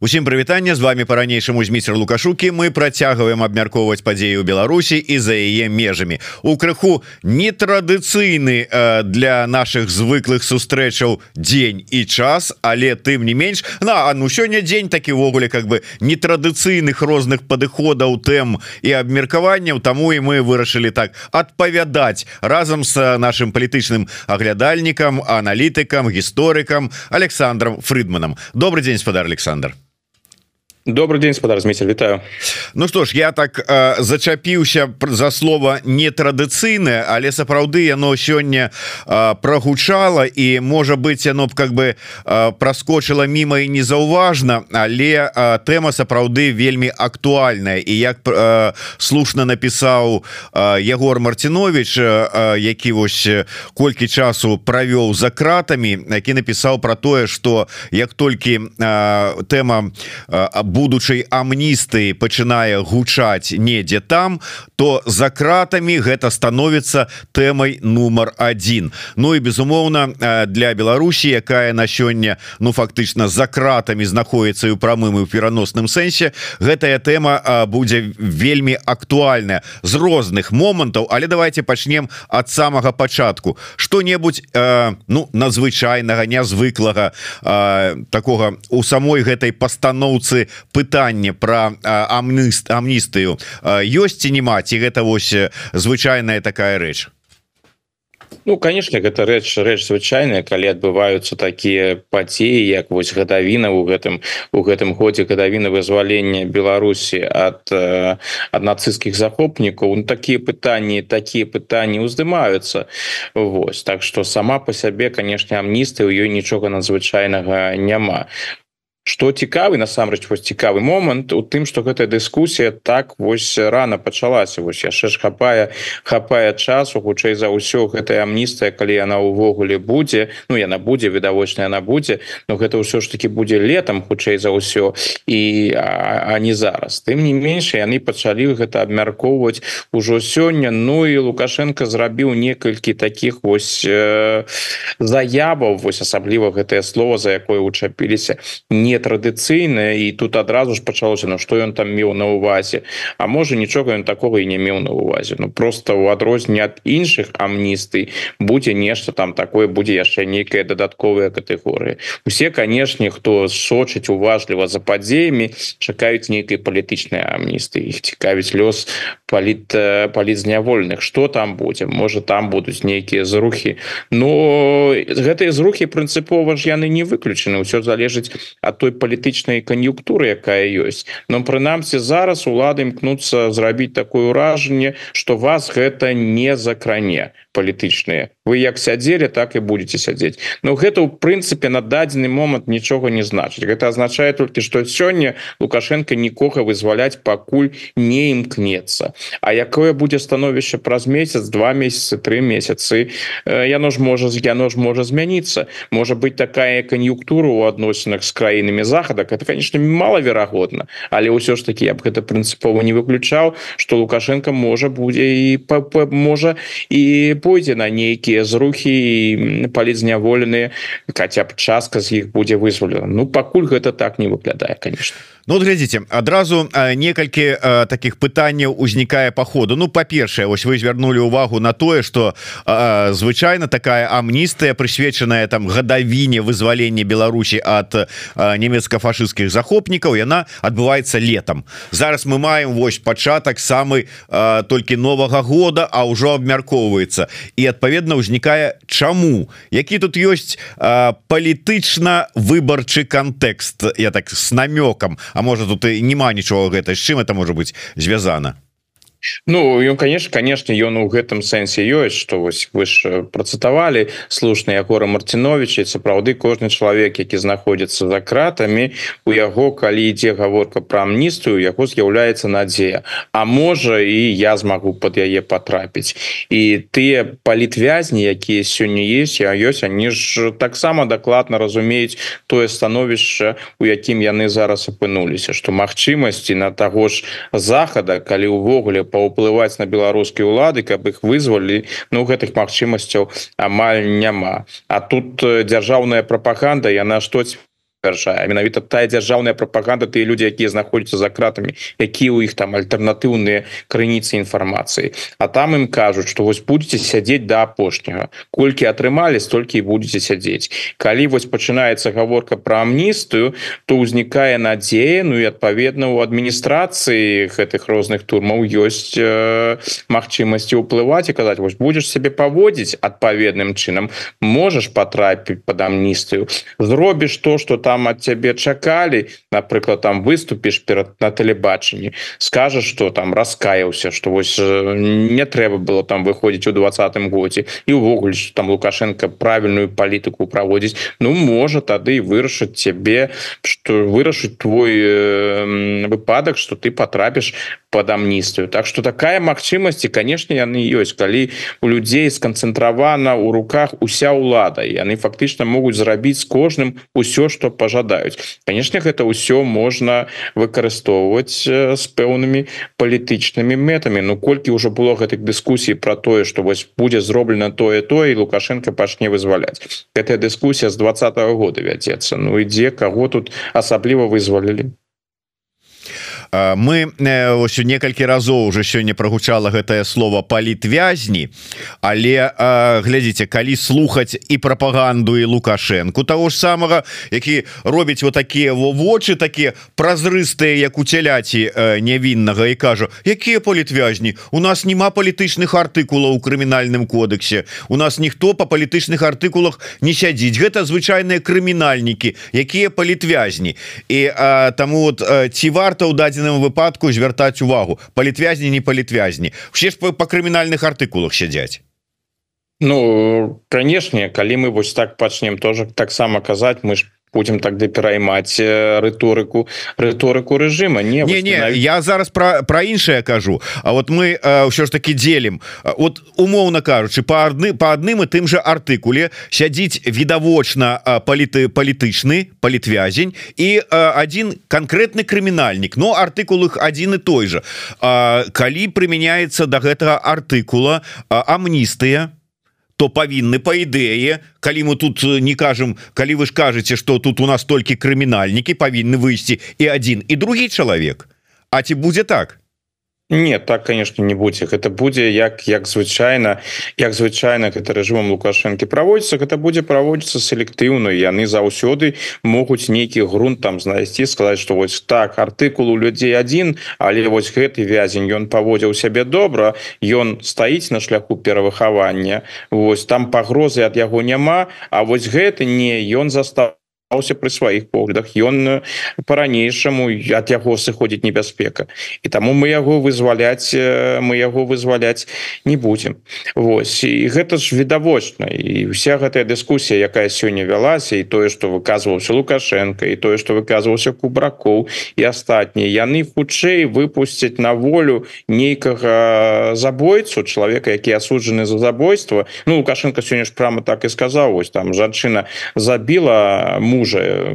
Усім прывітання з вами по-ранейшаму зміцер лукашукі. Мы працягваем абмяркоўваць падзею Беларусі і за яе межамі. У крыху нетрадыцыйны э, для наших звыклых сустрэчаў дзень і час але тым не менш на ну сёння дзень такі ввогуле как бы нетрадыцыйных розных падыходаў тэм і абмеркаванняў. Таму і мы вырашылі так адпавядаць разам с нашим палітычным аглядальнікам аналітыкам гісторыкам Александром Фрыдманам добрый день спадар Александр добрый день спадар змейцер вітаю Ну что ж я так э, зачапіўся за слова нетрадыцыйнае але сапраўды яно сёння э, прогучала і можа быть яно б как бы э, проскочыла мимо і незаўважна але э, тэма сапраўды вельмі актуальная. І як э, слушна напісаў э, Егор Мартинович э, які вось колькі часу правёў за кратами які напісаў про тое что як толькі э, тэма об э, будучай амністыі пачынае гучаць недзе там то за кратамі гэта становіцца тэмай нумар один Ну і безумоўна для Беларусі якая на сёння ну фактычна за кратамі знаходіцца і ў прамым і ў пераносным сэнсе гэтая тэма будзе вельмі актуальная з розных момантаў. Але давайте пачнем ад самага пачатку. Что-небудзь э, ну надзвычайнага нязвыклага э, такога у самой гэтай пастаноўцы пытанне про амніст амністыю. Ёсць ці не маці гэта вось звычайная такая рэч? Ну конечно гэта рэч рэч звычайная. Калі адбываюцца такія падзеі як вось гадавіна у гэтым у гэтым годзе гадавіна вызвалення Беларусі ад ад нацысцкіх захопнікаў ну, такія пытанні такія пытанні уздымаюцца. Вось. Так что сама по сябе канешне амністы у ёй нічога надзвычайнага няма что цікавы насамрэч вось цікавы момант у тым что гэтая дыскусія так вось рано пачалася. Вось яшчэ ж хапае хапае часу хутчэй за ўсё гэтая амністыя калі яна ўвогуле будзе. Ну яна будзе відавочная она будзе но гэта ўсё ж таки будзе летом хутчэй за ўсё і а, а не зараз. Тым не менш яны пачалі гэта абмяркоўваць ужо сёння. Ну і лукашенко зрабіў некалькі таких вось э, заяваў вось асабліва гэтае слово за якое учапіліся не традыцыйная і тут адразу ж пачалося на што ён там меў на увазе А можа нічога ён такого і не меў на увазе Ну просто у адрозне ад іншых амністый будзе нешта там такое будзе яшчэ нейкая дадатковая катэгорыя. Усе канешне хто сочыць уважліва за падзеямі чакаюць нейкай палітычнай амністы іх цікавіць лёс паліт палітзнявольных что там будзе? Можа там будуць нейкія зрухі. Но гэтыя зрухі прынцыпова ж яны не выключаны. Ўсё залежыць ад той той палітычнай кан'юнктуры якая ёсць. Но прынамсі зараз улады імкнуцца зрабіць такое ўражанне что вас гэта не закране палітычныя вы як сядзелі так і будете сядзець. Но гэта ў прынцыпе на дадзены момант нічога не значыць. Гэта азначае толькі что сёння лукашенко нікога вызваляць пакуль не імкнецца. А якое будзе становішча праз месяц два месяцы три месяцы яно ж можа яно ж можа змяніцца. Можа быть такая кан'юнктура у адносінах з краінамі захадак это конечно малаверагодна. Але ўсё ж таки я б гэта прынцыпова не выключаў что лукашенко можа будзе і можа і пойдзе на нейкія зрухі палізняволеныя хотя б частка з іх будзе вызволена Ну пакуль гэта так не выглядае конечно Ну глядзіце адразу некалькі таких пытанняў узнікае по ходу. Ну па-першае ось вы звярнули увагу на тое что звычайно такая амністыя прысвечаная там гадавіне вызвалення Беларусі от нямецка-фашистскіх захопнікаў яна адбываецца летом зараз мы маем вось пачатак самы толькі новага года а ўжо абмяркоўваецца. І адпаведна ўзнікае чаму? Які тут ёсць палітычна выбарчы кантэкст я так с намёкам А можа тут і няма нічого гэта з чым это можа быть звязана Ну ён конечно конечно ён у гэтым сэнсе ёсць что вось вы ж працытавалі слушна Ягора Мартиновича сапраўды кожны чалавек які знаходзіцца за кратамі у яго калі ідзе гаворка про амністую яго з'яўляецца надзея. А можа і я змагу под яе потрапіць і тыя палітвязні якія сёння есть я ёсць они ж таксама дакладна разумеюць тое становішча у якім яны зараз апынуліся что магчымасці на таго ж захада калі увогуле паўплываць на беларускія ўлады каб іх вызвалі Ну гэтых магчымасцяў амаль няма. А тут дзяржаўная прапаганда яна штось сцвярджае менавіта тая дзяржаўная прапаганда тыя людзі якія знаходзяцца за кратамі якія у іх там альтэрнатыўныя крыніцы інфармацыі. А там ім кажуць что вось будете сядзець до да апошняга. Колькі атрымалі столькі і будете сядзець. Калі вось пачынаецца гаворка про амністыю то ўзнікае надзея Ну і адпаведна у адміністрацыі гэтых розных турмаў ёсць э, магчымасці ўплываць і казаць вось будешь себе паводзіць адпаведным чынам можаш потрапіць под амністыю зробіш то что там от цябе чакалі напрыклад там выступіш перад на тэлебачанні скажаш что там раскаяўся что вось не трэба было там выходзіць у двадцатым годзе і увогуле там лукашенко правільную палітыку праводзіць Ну можа тады вырашыць цябе что вырашыць твой э, выпадак что ты потрапіш под амністыю Так что такая магчымасць і конечно яны ёсць калі у людзей сканцэнтравана у руках уся ўлада яны фактычна могуць зрабіць з кожным усё что пожадаюць конечно гэта ўсё можна выкарыстоўваць з пэўнымі палітычнымі мэтамі Ну колькі ўжо было гэтых дыскусій про тое что вось будзе зроблена тое тое лукашенко пачне вызваляць гэтая дыскусія з двадцатого года вядзецца Ну ідзе кого тут асабліва вызвалілі мы ось некалькі разоў уже сёння прогучала гэтае слово палітвязні але глядзіце калі слухаць і прапаганду і лукашенко того ж самого які робіць вот такія во вочы такія празрыстыя як у цяляці нявіннага і кажу якія палітвязні? У нас няма палітычных артыкулаў у крымінальным кодексе. У нас ніхто по палітычных артыкулах не сядзіць. Гэта звычайныя крымінальнікі якія палітвязні і а, таму вот ці варта ў дадзе дадзеным выпадку звяртаць увагу. Палітвязні не палітвязні. Все ж по, по крымінальных артыкулах сядзяць. Ну канешне калі мы вось так пачнем тоже таксама казаць мы ж будем тогда пераймаць рыторыку рыторыку режима. Не не, не навіть... я зараз про про іншае кажу. А вот мы ўсё ж таки делим вот умоўно кажучы по адны по адным і тым же артыкуле сядзіць відавочна паліты палітычны палітвязень і один конкретны крымінальнік но артыкул их один і той же. Калі прымяняецца до да гэтага артыкула амністыя то павінны по ідэе калі мы тут э, не кажам калі вы ж кажаце что тут у нас толькі крымінальнікі павінны выйсці і один і другі чалавек А ці будзе так нет так конечно не будзе это будзе як як звычайна як звычайна это рэжымам лукашэнкі праводзіцца гэта будзе праводзіцца селектыўна яны заўсёды могуць нейкі грунт там знайсці сказаць что вось так артыкул у людзей один але вось гэты вязень ён паводзіў сябе добра ён стаіць на шляху перавыхавання Вось там пагрозы ад яго няма А вось гэты не ён застаў аўся пры сваіх поглядах ён по-ранейшаму ад яго сыходзіць небяспека. І таму мы яго вызваляць мы яго вызваляць не будем Вось і гэта ж відавочна. І вся гэтая дыскусія якая сёння вялася і тое что выказваўся лукашенко і тое что выказваўся кубракоў і астатнія яны хутчэй выпусцяць на волю нейкага забойцу чалавека які асуджаны за забойство Ну лукашенко сёння ж прямо так і сказаў ось там жанчына забіла мужа мужа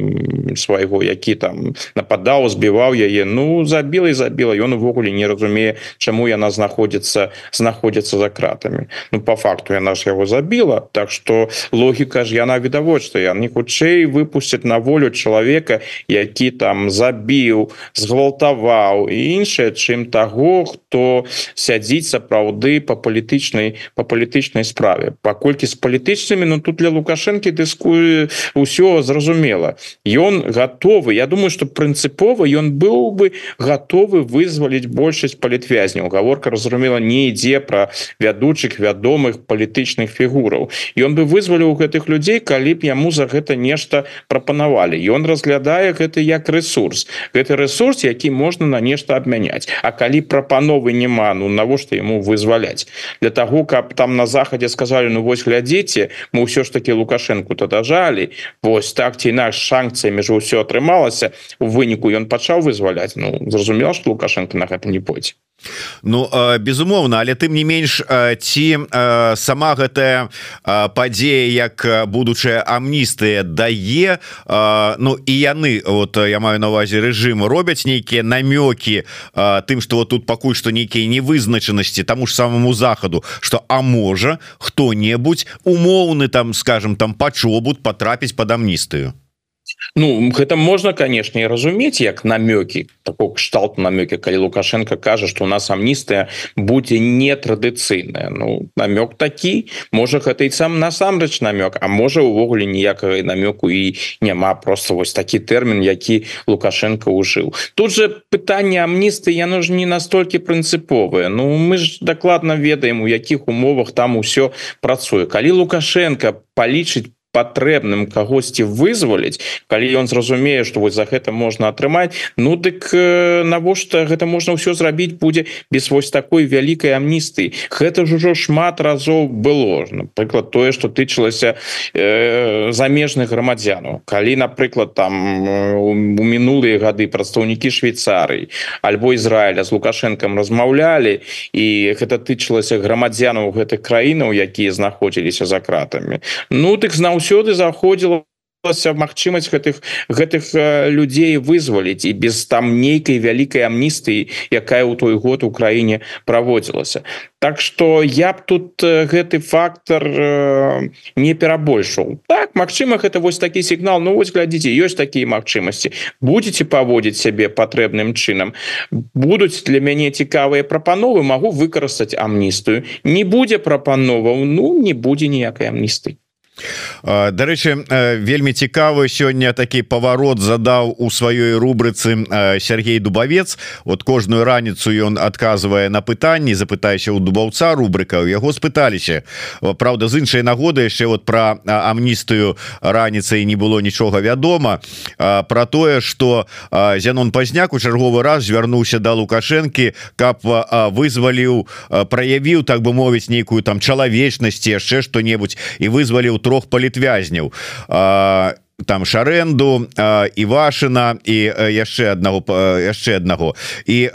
свайго які там нападаў збіваў яе. Ну забіла і забіла ён увогуле не разумее чаму яна знаходзіцца знаходзіцца за кратамі. Ну по факту яна ж яго забіла. Так что логіка ж яна відавочна яны хутчэй выпусцяць на волю чалавека які там забіў згвалтаваў і іншае чым таго хто сядзіць сапраўды по палітычнай по палітычнай справе. Паколькі з палітычнымі Ну тут для лукашэнкі дыскую ўсё зразумела зразумела. Ён готовы Я думаю что прынцыпова ён быў бы готовы вызваліць большасць палітвязняў. Гаворка разумела не ідзе про вядучых вядомых палітычных фігураў. Ён бы вызваліў гэтых людзей калі б яму за гэта нешта прапанавалі. Ён разглядае гэта як ресурс гэты ресурс які можна на нешта абмяняць. А калі прапановы няма ну навошта ему вызваляць? Для того каб там на захадзе сказали Ну вось глядзіце мы ўсё ж таки лукашенко то дажалі Вось так ці інакш санкцыямі ж ўсё атрымалася у выніку ён пачаў вызваляць Ну зразумела что лукашенко на гэта не пойдзе Ну безумоўна але тым не менш ці сама гэтая падзея як будучая амністыя дае Ну і яны вот я маю на увазе рэжым робяць нейкія намёкі тым что вот тут пакуль што нейкія невызначанасці таму ж самому захаду что а можа хто-небудзь умоўны там скажем там пачобут потрапіць под амністыю Ну гэта можна конечно разумець як намёкі такого кшталт намёкі калі лукашенко кажа что у нас амністыя будзе нетрадыцыйная. Ну намёк такі можа гэта і сам насамрэч намёк А можа увогуле ніякага намёку і няма. Просто вось такі тэрмін які лукашенко ужыў тут же пытанне амністы яно ж не настолькі прынцыповыя Ну мы ж дакладна ведаем у якіх умовах там усё працуе. Калі лукашенко палічыць патрэбным кагосьці вызваліць калі ён зразумее что вось за гэта можна атрымаць Ну дык э, навошта гэта можна ўсё зрабіць будзе без вось такой вялікай амністы гэта ж ужо шмат разоў было. Напрыклад тое что тычылася э, замежных грамадзянаў калі напрыклад там у мінулыя гады прадстаўнікі Швейцарый альбо Ізраіля з лукашэнкам размаўлялі і гэта тычылася грамадзянаў гэтых краінаў якія знаходзіліся за кратамі. Ну дык зна заўсёды заходзіла магчымасць гэтых гэтых людзей вызваліць і без там нейкай вялікай амністыі якая ў той год у краіне праводзілася. Так что я б тут гэты фактор не перабольшаў так Мачыма гэта вось такі сігнал Ну вось глядзіце ёсць такія магчымасці. Будете паводзіць сябе патрэбным чынам. Будуць для мяне цікавыя прапановы могу выкарыстаць амністыю. Не будзе прапановаў Ну не будзе ніякай амністы Дарэчы вельмі цікавы сёння такі паварот задаў у сваёй рубрыцы Сергей дубавец. Вот кожную раніцу ён адказвае на пытанні запытайся у дубаўца рубрыка у яго спыталіся. Праўда з іншай нагоды яшчэ вот про амністыю раніцай не было нічога вядома. Про тое что Зянон пазняк у чарговы раз звярнуўся да лукашэнкі каб вызваліў праявіў так бы мовіць нейкую там чалавечнасці яшчэ что-небудзь і вызваліў трох палітвязняў а там шаренду Івашына і яшчэ аднаго яшчэ аднаго. І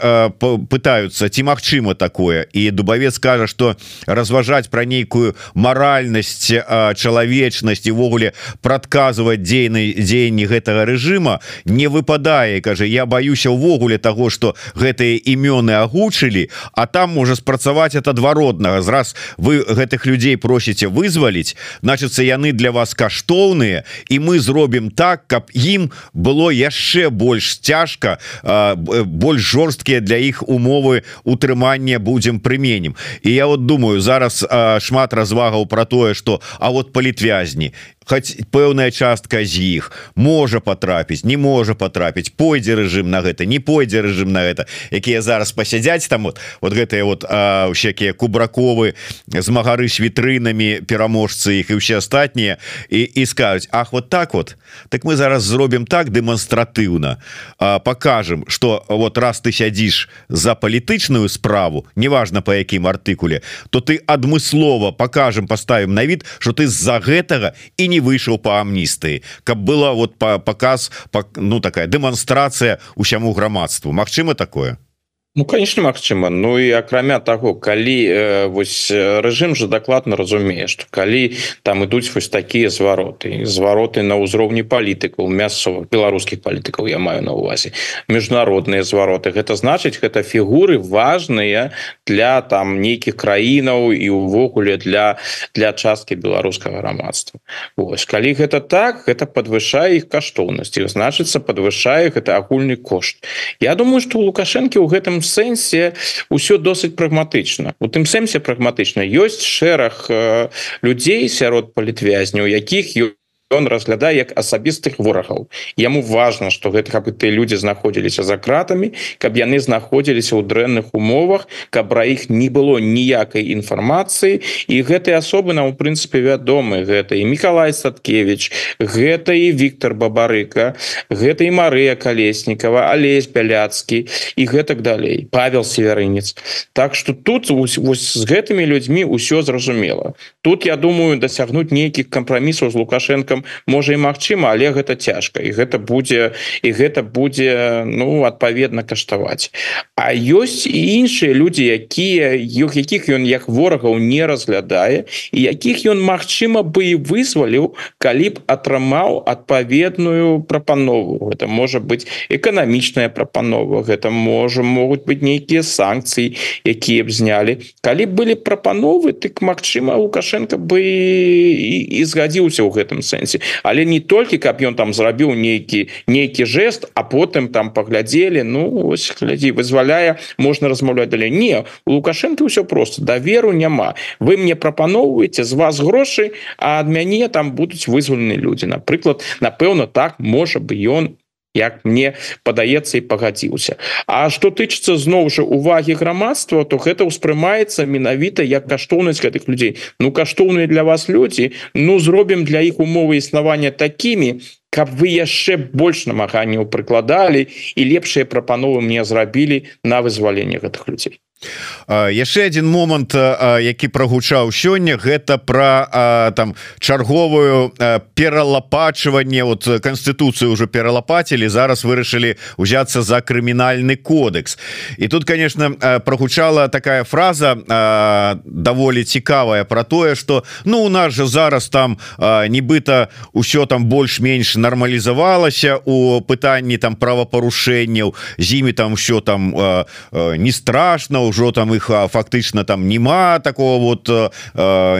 пытаются ці магчыма такое? І дубавец кажа что разважаць пра нейкую маральнасць чалавечнасць увогуле прадказваць дзейнай дзеянні гэтага рэжыма не выпадае. Кажа я баюся увогуле того что гэтыя імёны агучылі а там можа спрацаваць от адваротнага. Зраз вы гэтых людзей просіце вызваліць значыцца яны для вас каштоўныя і мы з зробім так каб ім было яшчэ больш цяжка больш жорсткія для іх умовы утрымання будзем прыменем. І я вот думаю зараз шмат развагаў про тое что а вот палітвязні хоць пэўная частка з іх можа потрапіць не можа потрапіць пойдзе рэжым на гэта не пойдзе рэжым на гэта. Якія зараз пасядзяць там вот вот гэтыя вот всякие кубраковы змагары с вітрынамі пераможцы іх і ўсе астатнія і і скажуць Ах вот так вот? Так мы зараз зробім так дэманстратыўна покажем что вот раз ты сядзіш за палітычную справу неважно по якім артыкуле то ты адмыслова покажем поставим на від что ты з-за гэтага і не выйшаў по амністыі каб было вот по показ ну такая дэманстрацыя усяму грамадству. Мачыма такое Ну конечно Мачыма Ну і акрамя того калі э, вось рэжым же дакладна разумее что калі там ідуць вось такія звароты звароты на ўзроўні палітыкаў мясцовых беларускіх палітыкаў я маю на увазе. Міжнародныя звароты Гэта значыць гэта фігуры важныя для там нейкіх краінаў і увогуле для для часткі беларускага грамадства калі гэта так гэта подвышае іх каштоўнасці значыцца подвышае гэта агульны кошт. Я думаю что у лукашэнкі ў гэтым сэнсе ўсё досыць прагматычна. У тым сэнсе прагматычна ёсць шэраг э, людзей сярод палітвязняў якіх ёсць он разглядае як асабістых ворагаў. Яму важно что гэта каб ты люди знаходзіліся за кратамі каб яны знаходзіліся ў дрэнных умовах каб пра іх не было ніякай інфармацыі. І гэтай асобы нам у прынцыпе вядомы. Гэта і Миколай садкевич гэта і Віктор бабарыка гэта і Марыя калеснікова алесь бяляцкі і гэтак далей Павел северынец. Так что тут вось, вось з гэтымі людзьмі ўсё зразумела. Тут я думаю дасягнуць нейкіх кампрамісаў з лукашенко можа і магчыма але гэта цяжка і гэта будзе і гэта будзе ну адпаведна каштаваць. А ёсць і іншыя людзі якія іх якіх ён як ворагаў не разглядае і якіх ён магчыма бы і вызваліў калі б атрымаў адпаведную прапанову. Это можа быть эканамічная прапанова гэта можа могуць быць нейкія санкцыі якія б знялі. Калі былі прапановы тык Мачыма лукашенко бы і, і згадзіўся ў гэтым сэнсе парламенце але не толькі каб ён там зрабіў нейкі нейкі жест а потым там паглядзелі Ну ось глядзі вызваляе можна размаўляць далей не у лукашенко все просто. Даверу няма. Вы мне прапаноўваеце з вас грошы а ад мяне там будуць вызвалены люди напрыклад напэўна так можа бы ён як мне падаецца і пагадзіўся. А что тычыцца зноў жа увагі грамадства то гэта ўспрымаецца менавіта як каштоўнасць гэтых людзей. Ну каштоўныя для вас людзі Ну зробім для іх умовы існавання такімі каб вы яшчэ больш намаганняў прыкладалі і лепшыя прапановы мне зрабілі на вызваленне гэтых людзей яшчэ один момант які прогучаў сёння гэта про там чарговую пералапачванне вот конституцыю уже пералапатілі зараз вырашылі узяться за крымінальны кодекс і тут конечно прогучала такая фраза даволі цікавая про тое что ну у нас же зараз там нібыта ўсё там больш-менш нармалізавалася у пытанні там правапарушэнняў з імі там все там не страшно ўжо там их фактычна там няма такого вот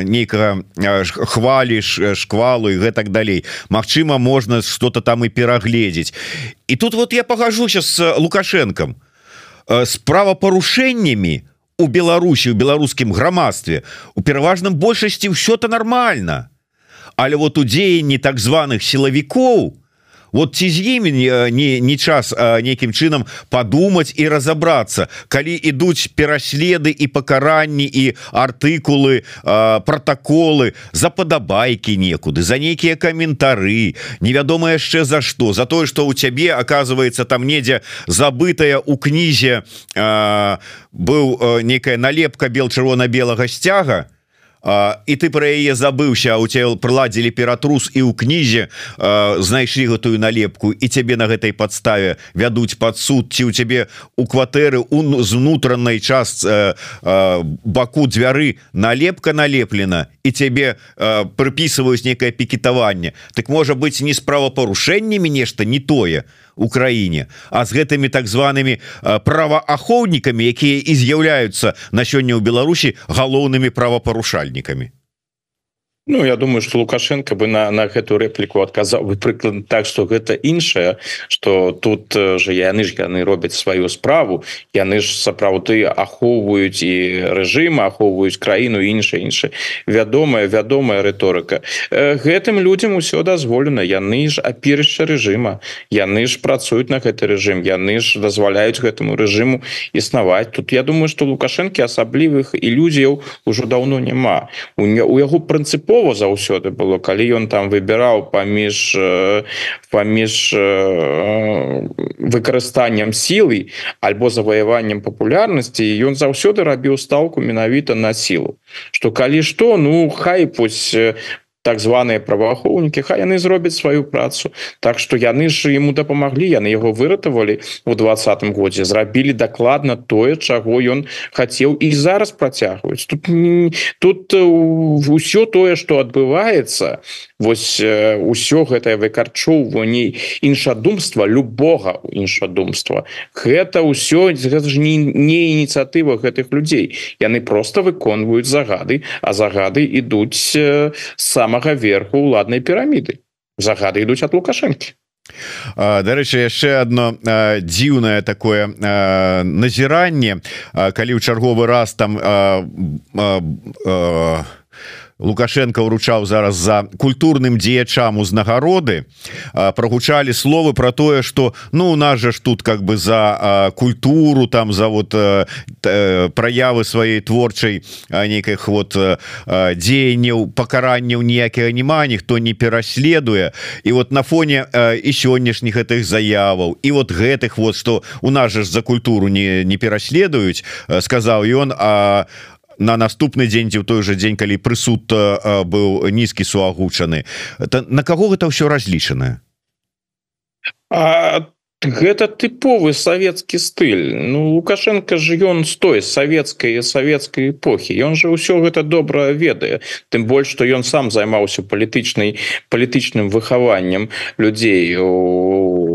нейкага хваліш шквалу і гэтак далей. Мачыма можна что-то там і перагледзець. І тут вот я погажуся с лукашенком. С правапарушэннямі у Беларусі у беларускім грамадстве у пераважным большасці ўсё-то нормально. Але вот у дзеянні так званых сілавікоў у вот ці з імі не, не, час нейкім чынам подумать і разобрацца калі ідуць пераследы і пакаранні і артыкулы протоколы за падабайкі некуды за нейкія каментары невядома яшчэ за что за тое что у цябе оказывается там недзе забытая у кнізе быў некая налепка бел чырвона-белага сцяга то і ты про яе забыўся у тебя прыладзілі ператрус і ў кнізе знайшлі гэтую налепку і цябе на гэтай подставе вядуць под суд ці у цябе у кватэры у з унутранай час баку дзвяры налепка налеплена і цябе прыпісваюць некае пікетаванне. Так можа быть не справапарушэннямі нешта не тое Украіне а з гэтымі так зваными праваахоўнікамі якія і з'яўляюцца на сёння ў Беларусі галоўнымі правапарушальнікамі Ну я думаю что лукашенко бы на на гэту рэпліку адказаў бы прыклад так что гэта іншае что тут же яны ж яны робяць сваю справу яны ж сапраўды ахоўваюць і рэжым ахоўваюць краіну інша інша вядомая вядомая рыторыка гэтым людям усё дазволена яны ж аперышча рэжыма яны ж працуюць на гэты рэжым яны ж дазваляюць гэтаму рэжыму існаваць тут я думаю что лукашэнкі асаблівых ілюзіяў ужо даўно няма у у яго прынцыпова паступова заўсёды было калі ён там выбіраў паміж паміж выкарыстаннем сілы альбо заваяваннем папулярнасці ён заўсёды рабіў стаўку менавіта на сілу. Что калі што ну хай пусть так званыя праваахоўнікі хай яны зробяць сваю працу. Так что яны ж ему дапамаглі яны яго выратавалі у двадцатым годзе зрабілі дакладна тое чаго ён хацеў і зараз працягваюць тут тут ўсё тое что адбываецца Вось ўсё гэтае выкарчоўванне іншадумства любога іншадумства гэта ўсё гэта ж не, не ініцыятыва гэтых людзей. Яны просто выконваюць загады а загады ідуць сам самага верху уладнай піраміды. Загады ідуць ад лукашэнкі. Дарэчы яшчэ одно дзіўнае такое назіранне. Калі ў чарговы раз там а, а, а, лукашенко уручаў зараз за культурным дзеячам узнагароды. Прогучалі словы про тое что ну у нас же ж тут как бы за культуру там за вот проявы сваёй творчай нейкіх вот дзеянняў пакаранняў ніякіх няма ніхто не пераследуе. І вот на фоне і сённяшніх гэтых заяваў і вот гэтых вот что у нас же ж за культуру не не пераследуюць сказаў ён а на наступны дзень ці ў той же дзень калі прысуд быў нізкі суагучаны. На каго гэта ўсё разлічанае а гэта тыповы савецкі стыль. Ну лукашенко ж ён з той савецкай савецкай эпохі. Ён же ўсё гэта добра ведае. Тым больш што ён сам займаўся палітычнай палітычным выхаваннем людзей у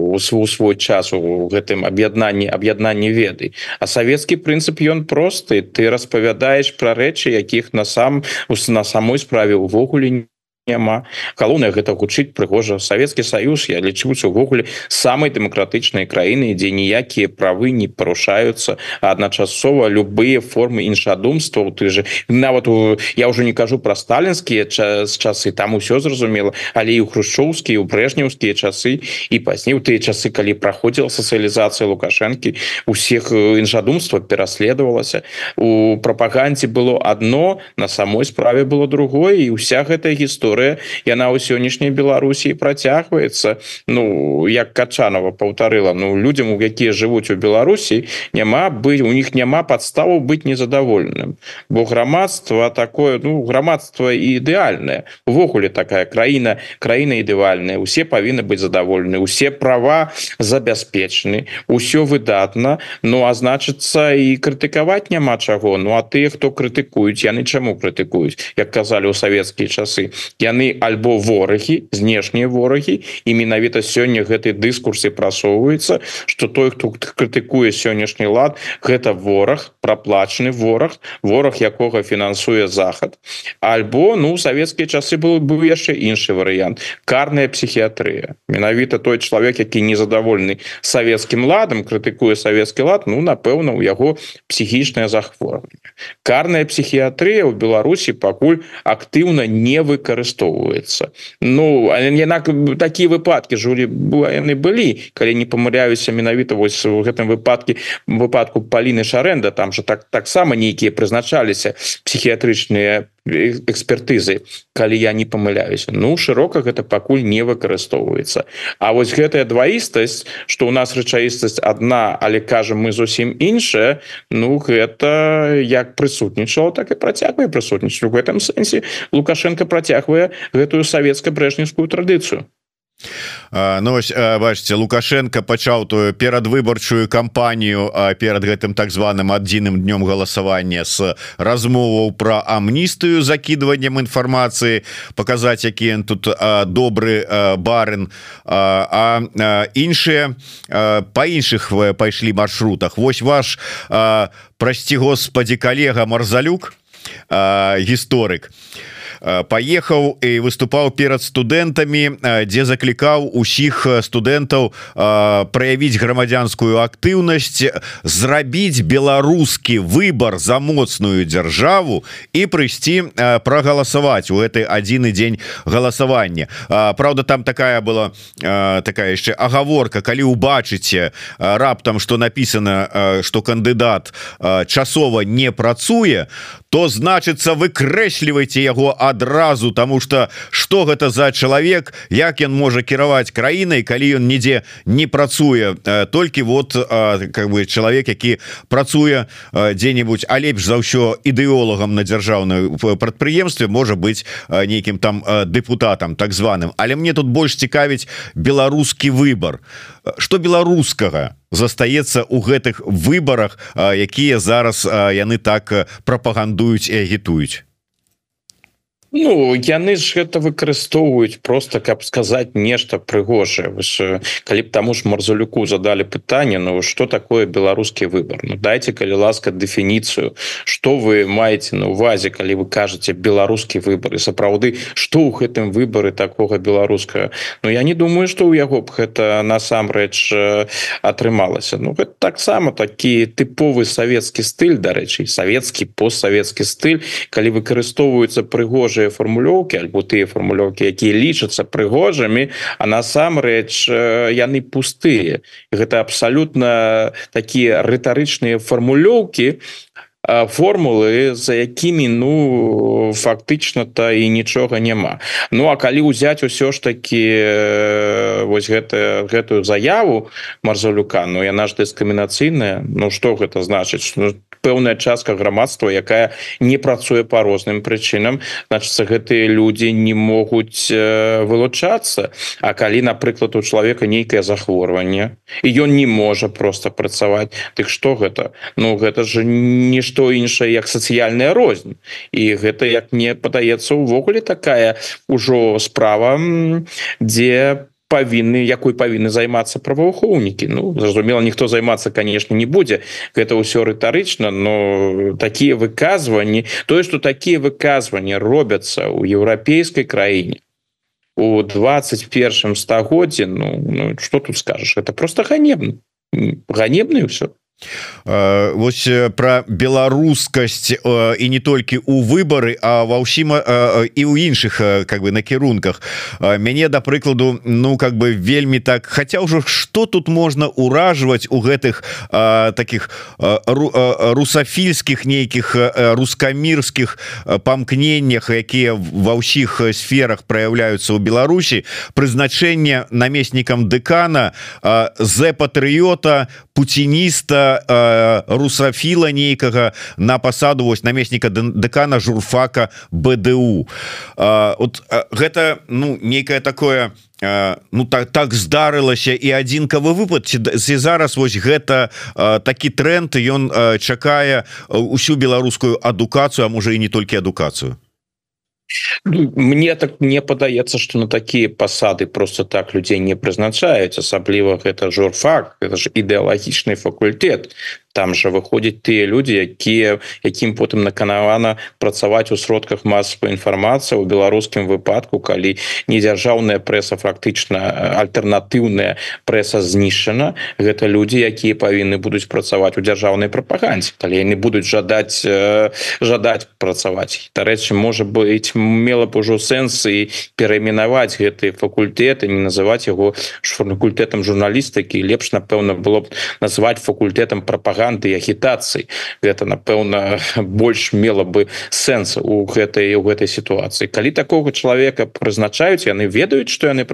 свой час у гэтым аб'яднанні аб'яднанні веды. А савецкі прынцып ён просты. Ты распавядаеш пра рэчы якіх на сам на самой справе увогуле не няма. Галоўнае гэта гучыць прыгожа. Савецкі Саюз я лічуся увогуле самай дэмакратычнай краіны дзе ніякія правы не парушаюцца адначасова любыя формы іншадумства ты же нават у я уже не кажу про сталінскія час часы там усё зразумела але і у хрушчоўскія у брежнеўскія часы і пазней у тыя часы калі праходзіла сацыялізацыя лукашэнкі усіх іншадумства пераследавалася. У прапагандзе было одно на самой справе было другое і вся гэтая гісторыя гісторыя яна ў сённяшняй Беларусі працягваецца Ну як качанова паўтарыла Ну людям у якія жывуць у Беларусі няма быць у них няма подставу быць незадаволеным бо грамадства такое ну грамадства ідэальное увогуле такая краіна краіна ідэальная усе павінны быць задаволены усе права забяспечаны усё выдатна. Ну а значыцца і крытыкаваць няма чаго. Ну а ты хто крытыкуюць яны чаму крытыкуюць? Як казалі ў савецкія часы яны альбо ворагі знешнія ворагі і менавіта сёння гэтай дыскурсе прасоўваецца что той хто крытыкуе сённяшні лад гэта вораг праплачаны вораг вораг якога фінансуе захад. Альбо ну савецкія часы был быў яшчэ іншы варыянт карная псіхіятрыя. Менавіта той чалавек які незадаволены савецкім ладам крытыкуе савецкі лад ну напэўна у яго псіхічнае захворванне. Карная псіхіятрыя ў Беларусі пакуль актыўна не выкарыстана выкарыстоўваецца Ну яна такія выпадкі жулі яны былі калі не памыляюся менавіта вось у гэтым выпадке выпадку паліны шарэнда там же так таксама нейкія прызначаліся псіхіятрычныя экспертызы калі я не памыляюся Ну шырока гэта пакуль не выкарыстоўваецца А вось гэтая дваістасць что у нас рэчаістасць одна але кажам мы зусім іншая Ну гэта як прысутнічала так і працягвае прысутнічаць у гэтым сэнсе лукашенко працягвае гэтую савецка-брэжнівскую традыцыю Ну вось бачыце лукашенко пачаў тую перадвыбарчую кампанію перад гэтым так званым адзіным днём галасавання с размоваў про амністыю закидываннем інфармацыі показаць які ён тут добры барын а іншыя по іншых пайшлі маршрутах. Вось ваш прасці Господі калега марзалюк гісторык. а поехаў і выступаў перад студэнтамі дзе заклікаў усіх студэнтаў праявіць грамадзянскую актыўнасць зрабіць беларускі выбор за моцную дзяржаву і прыйсці прагаласаваць у гэты адзіны дзень галасавання Праўда там такая была такая яшчэ агаворка калі убачыце раптам что написано что кандыдат часова не працуе то значыцца выкрэслівайце яго адразу тому что что гэта за чалавек як ён можа кіраваць краінай калі ён нідзе не працуе. Толькі вот как бы чалавек які працуе дзе-нибудь а лепш за ўсё ідэолагам на дзяржаўную прадпрыемстве можа быть нейкім там депутатам так званым. Але мне тут больш цікавіць беларускі выбор что беларускага застаецца у гэтых выборах якія зараз яны так прапагандуюць і агітуюць Ну яны ж гэта выкарыстоўваюць просто каб сказаць нешта прыгожае. Калі б таму ж марзалюку задали пытанне Ну что такое беларускі выбор Ну дайте калі ласка дефініцыю что вы маеце на увазе калі вы кажаце беларускі выбор і сапраўды что ў гэтым выборы такого беларускага? Ну я не думаю что ў яго б гэта насамрэч атрымалася. Ну гэта таксама такі тыповы савецкі стыль дарэчы савецкі постсавецкі стыль калі выкарыстоўваюцца прыгожыя прыгожыя фармулёўкі альбо тыя фармулёўкі якія лічацца прыгожымі а насамрэч яны пустыя гэта абсалютна такія рытарычныя фармулёўкі формулы за якімі ну фактычна-то і нічога няма. Ну а калі ўзяць усё ж таки вось гэта гэтую заяву марзалюка Ну яна ж дыскрымінацыйная. Ну что гэта значыць? Ну, пэўная частка грамадства якая не працуе по розным прычынам значится гэтыя люди не могуць вылучацца. А калі напрыклад у чалавека нейкае захворванне і ён не можа просто працаваць Дык что гэта? Ну гэта же нішто іншае як сацыяльная рознь. І гэта як мне падаецца увогуле такая ўжо справа дзе павінны якой павінны займацца праваахоўнікі Ну зразумела ніхто займацца конечно не будзе гэта ўсё рытарычна но такія выказванні тое что такія выказванні робяцца ў еўрапейской краіне у 21 стагоддзе Ну, ну что тут скажешь это просто ганебна. Ганебна все Э, вось э, про беларускасць э, і не толькі у выборы а ва ўсім і ў іншых как бы накірунках мяне да прыкладу ну как бы вельмі так хотя ўжо что тут можна уражваць у гэтых таких русафільскіх нейкіх рускамірскіх памкненнях якія ва ўсіх сферах проявляются у Беларусі прызначэнне намеснікам дэкана з патрыота пуцініста э, русафіла нейкага на пасаду вось намесніка дэкана журфака БДУ э, от э, гэта ну нейкае такое э, ну так так здарылася і адзінкавы выпад ці зараз вось гэта э, такі тренд ён э, чакае усю беларускую адукацыю а можа і не толькі адукацыю мне так не падаецца что на такія пасады просто так людзей не прызначаюць асабліва гэта журфак это ж ідэалагічны факультэт там же выходзяць тыя людзі якія якім потым наканавана працаваць у сродках масавай інфармацыі у беларускім выпадку калі не дзяржаўная прэса фактычна э, альтэрнатыўная прэса знішчана гэта людзі якія павінны будуць працаваць у дзяржаўнай прапагандзе калі яны будуць жадаць э, жадаць працаваць. Дарэчы можа быть мела б ужо сэнсы перайменаваць гэтыя факультэты не называць яго факультэтам журналістыкі. Лепш напэўна было б назваць факультэтам прапаганды прапаганды агітацыі гэта напэўна больш мела бы сэнс у гэтай у гэтай сітуацыі калі такого чалавека прызначаюць яны ведаюць што яны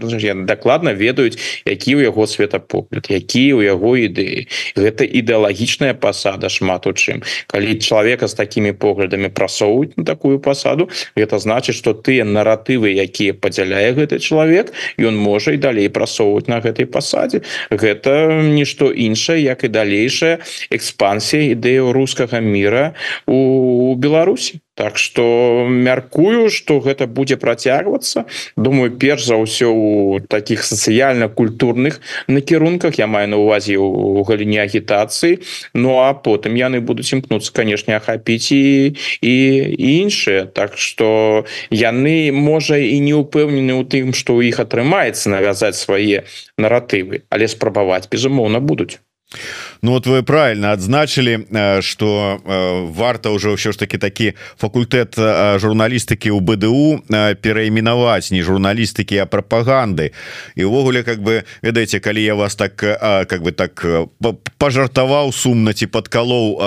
дакладна ведаюць які ў яго светапогляд які ў яго ідэі гэта ідэалагічная пасада шмат у чым калі чалавека з такімі поглядамі прасоўваюць на такую пасаду гэта значыць что тыя наратывы якія падзяляе гэты чалавек ён можа і далей прасоўваць на гэтай пасадзе гэта нішто іншае як і далейшая экспансія ідэю рускага мира у Беларусі. Так что мяркую что гэта будзе працягвацца. Думаю перш за ўсё у таких сацыяльна-культурных накірунках я маю на увазе у галіне агітацыі. Ну а потым яны будуць імкнуцца канешне ахапіць і і іншыя. Так что яны можа і не упэўнены ў тым что у іх атрымаецца навязаць свае наратывы але спрабаваць безумоўна будуць Ну вот вы правильно адзначылі что э, э, варта уже ўсё ж таки такі факультэт э, журналістыкі у БДУ перайменаваць не журналістыкі а прапаганды і увогуле как бы ведаеце калі я вас так как бы так пожартаваў сумна ці подкалоў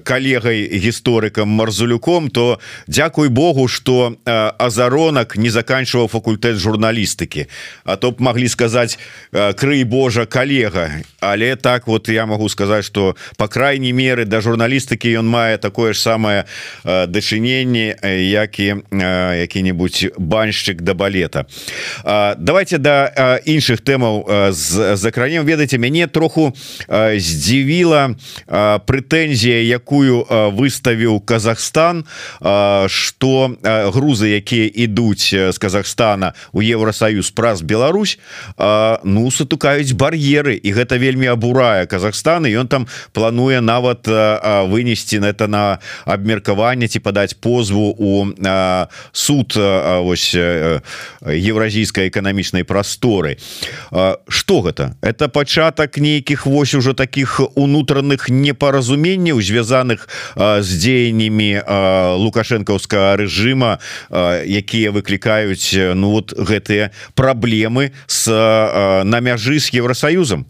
калегай гісторыкам марзулюком то Дякуй Богу что азаронак не заканчиваў факультэт журналістыкі. А то б могли сказаць крый Божа калега але так вот вот я могу сказать что по крайней меры до да журналістыкі ён мае такое ж самое э, дачыненне э, як і э, які-нибудь баншчык да балета. Давайте до да іншых тэмаў з закранем ведаеце мяне троху здзівіла прэтэнзія якую выставіў Казахстан что грузы якія ідуць з Казахстана у Евросоюз праз Беларусь ну сатукаюць бар'еры. І гэта вельмі абурае Казахстан і ён там плануе нават вынесці на это на абмеркаванне ці падаць позву у суд ось евразійскай эканамічнай прасторы что гэта это пачатак нейкіх вось ужо таких унутраных непаразуменняў звязаных з дзеяннямі лукашэнкаўскага режима якія выклікаюць ну вот гэтыя праблемы с на мяжы з Евросоюзам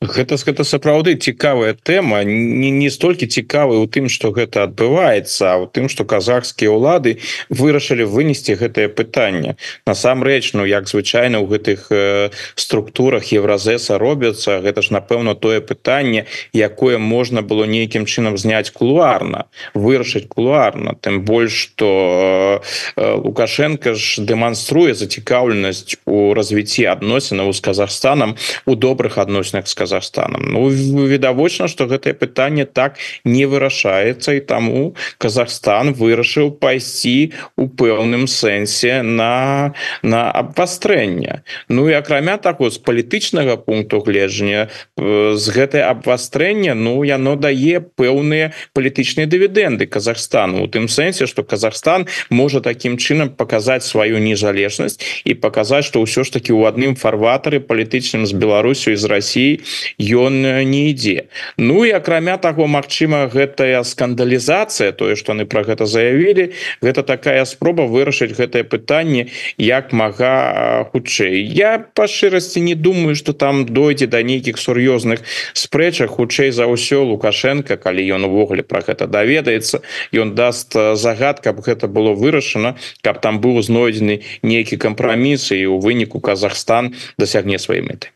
гэта гэта сапраўды цікавая тэма. Не не столькі цікавы у тым что гэта адбываецца у тым что казахскія ўлады вырашылі вынесці гэтае пытанне. Насамрэч Ну як звычайна у гэтых э, структурах евразеса робяцца гэта ж напэўна тое пытанне якое можна было нейкім чынам зняць кулуарна вырашыць кулуарна. Тым больш что э, лукашенко ж дэманструе зацікаўленасць у развіцці адносінаў з Казахстанам у добрых адносінах з Казахстанам Ну відавочна что гэтае пытанне так не вырашаецца і таму Казахстан вырашыў пайсці у пэўным сэнсе на на абвастрэнне Ну і акрамя таго з палітычнага пункту гледжання з гэтай абвастрэння Ну яно дае пэўныя палітычныя дывідэнды Казахстану. У тым сэнсе что Казахстан можа таким чынам показать сваю незалежнасць і показать что ўсё ж таки у адным фарватары палітычным з Беларусю з Россией ён не ідзе. Ну і акрамя таго Мачыма гэтая скандалізацыя тое что они про гэта заявілі гэта такая спроба вырашыць гэтае пытанне як мага хутчэй. Я по шчырасці не думаю что там дойдзе до нейкіх сур'ёзных спрэчах хутчэй за ўсё лукашенко калі ён увогуле про гэта даведаецца ён даст загад каб гэта было вырашана каб там быў знойдзены нейкі кампраміс і у выніку Казахстан дасягне свае мэты.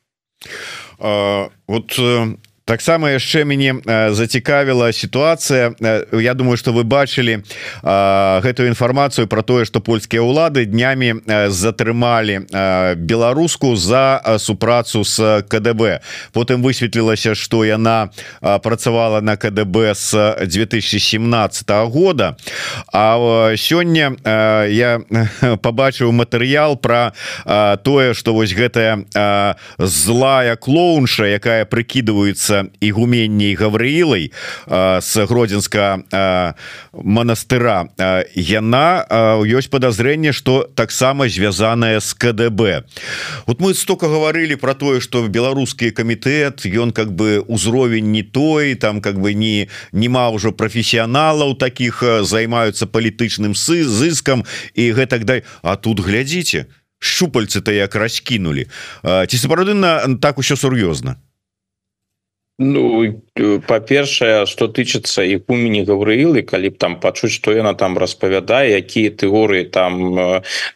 Вот таксама яшчэ мяне зацікавіла сітуацыя. Я думаю что вы бачылі гэтую інфармацыю про тое что польскія ўлады днямі затрымалі беларуску за супрацу с КДБ потым высветлілася что яна працавала на КДБ с 2017 года. А сёння я побачыў матэрыял про тое что вось гэтая злая клоунша якая прыкидывается ігуменней гаврыілай с гродзенска монастыра яна ёсць подозрение что таксама звязаная с КДБ. Вот мы столько говорили про тое что беларускі камітэт ён как бы узровень не той там как бы не нема ўжо професіяналаў таких займаются палітычным сы зыскам і гэтак дай А тут глядзіце щупальцы-то як раскінули ці сапраўды на так усё сур'ёзна Ну па-першае что тычыцца і імені гаврыілы калі б там пачуць што яна там распавядае якія тэорыі там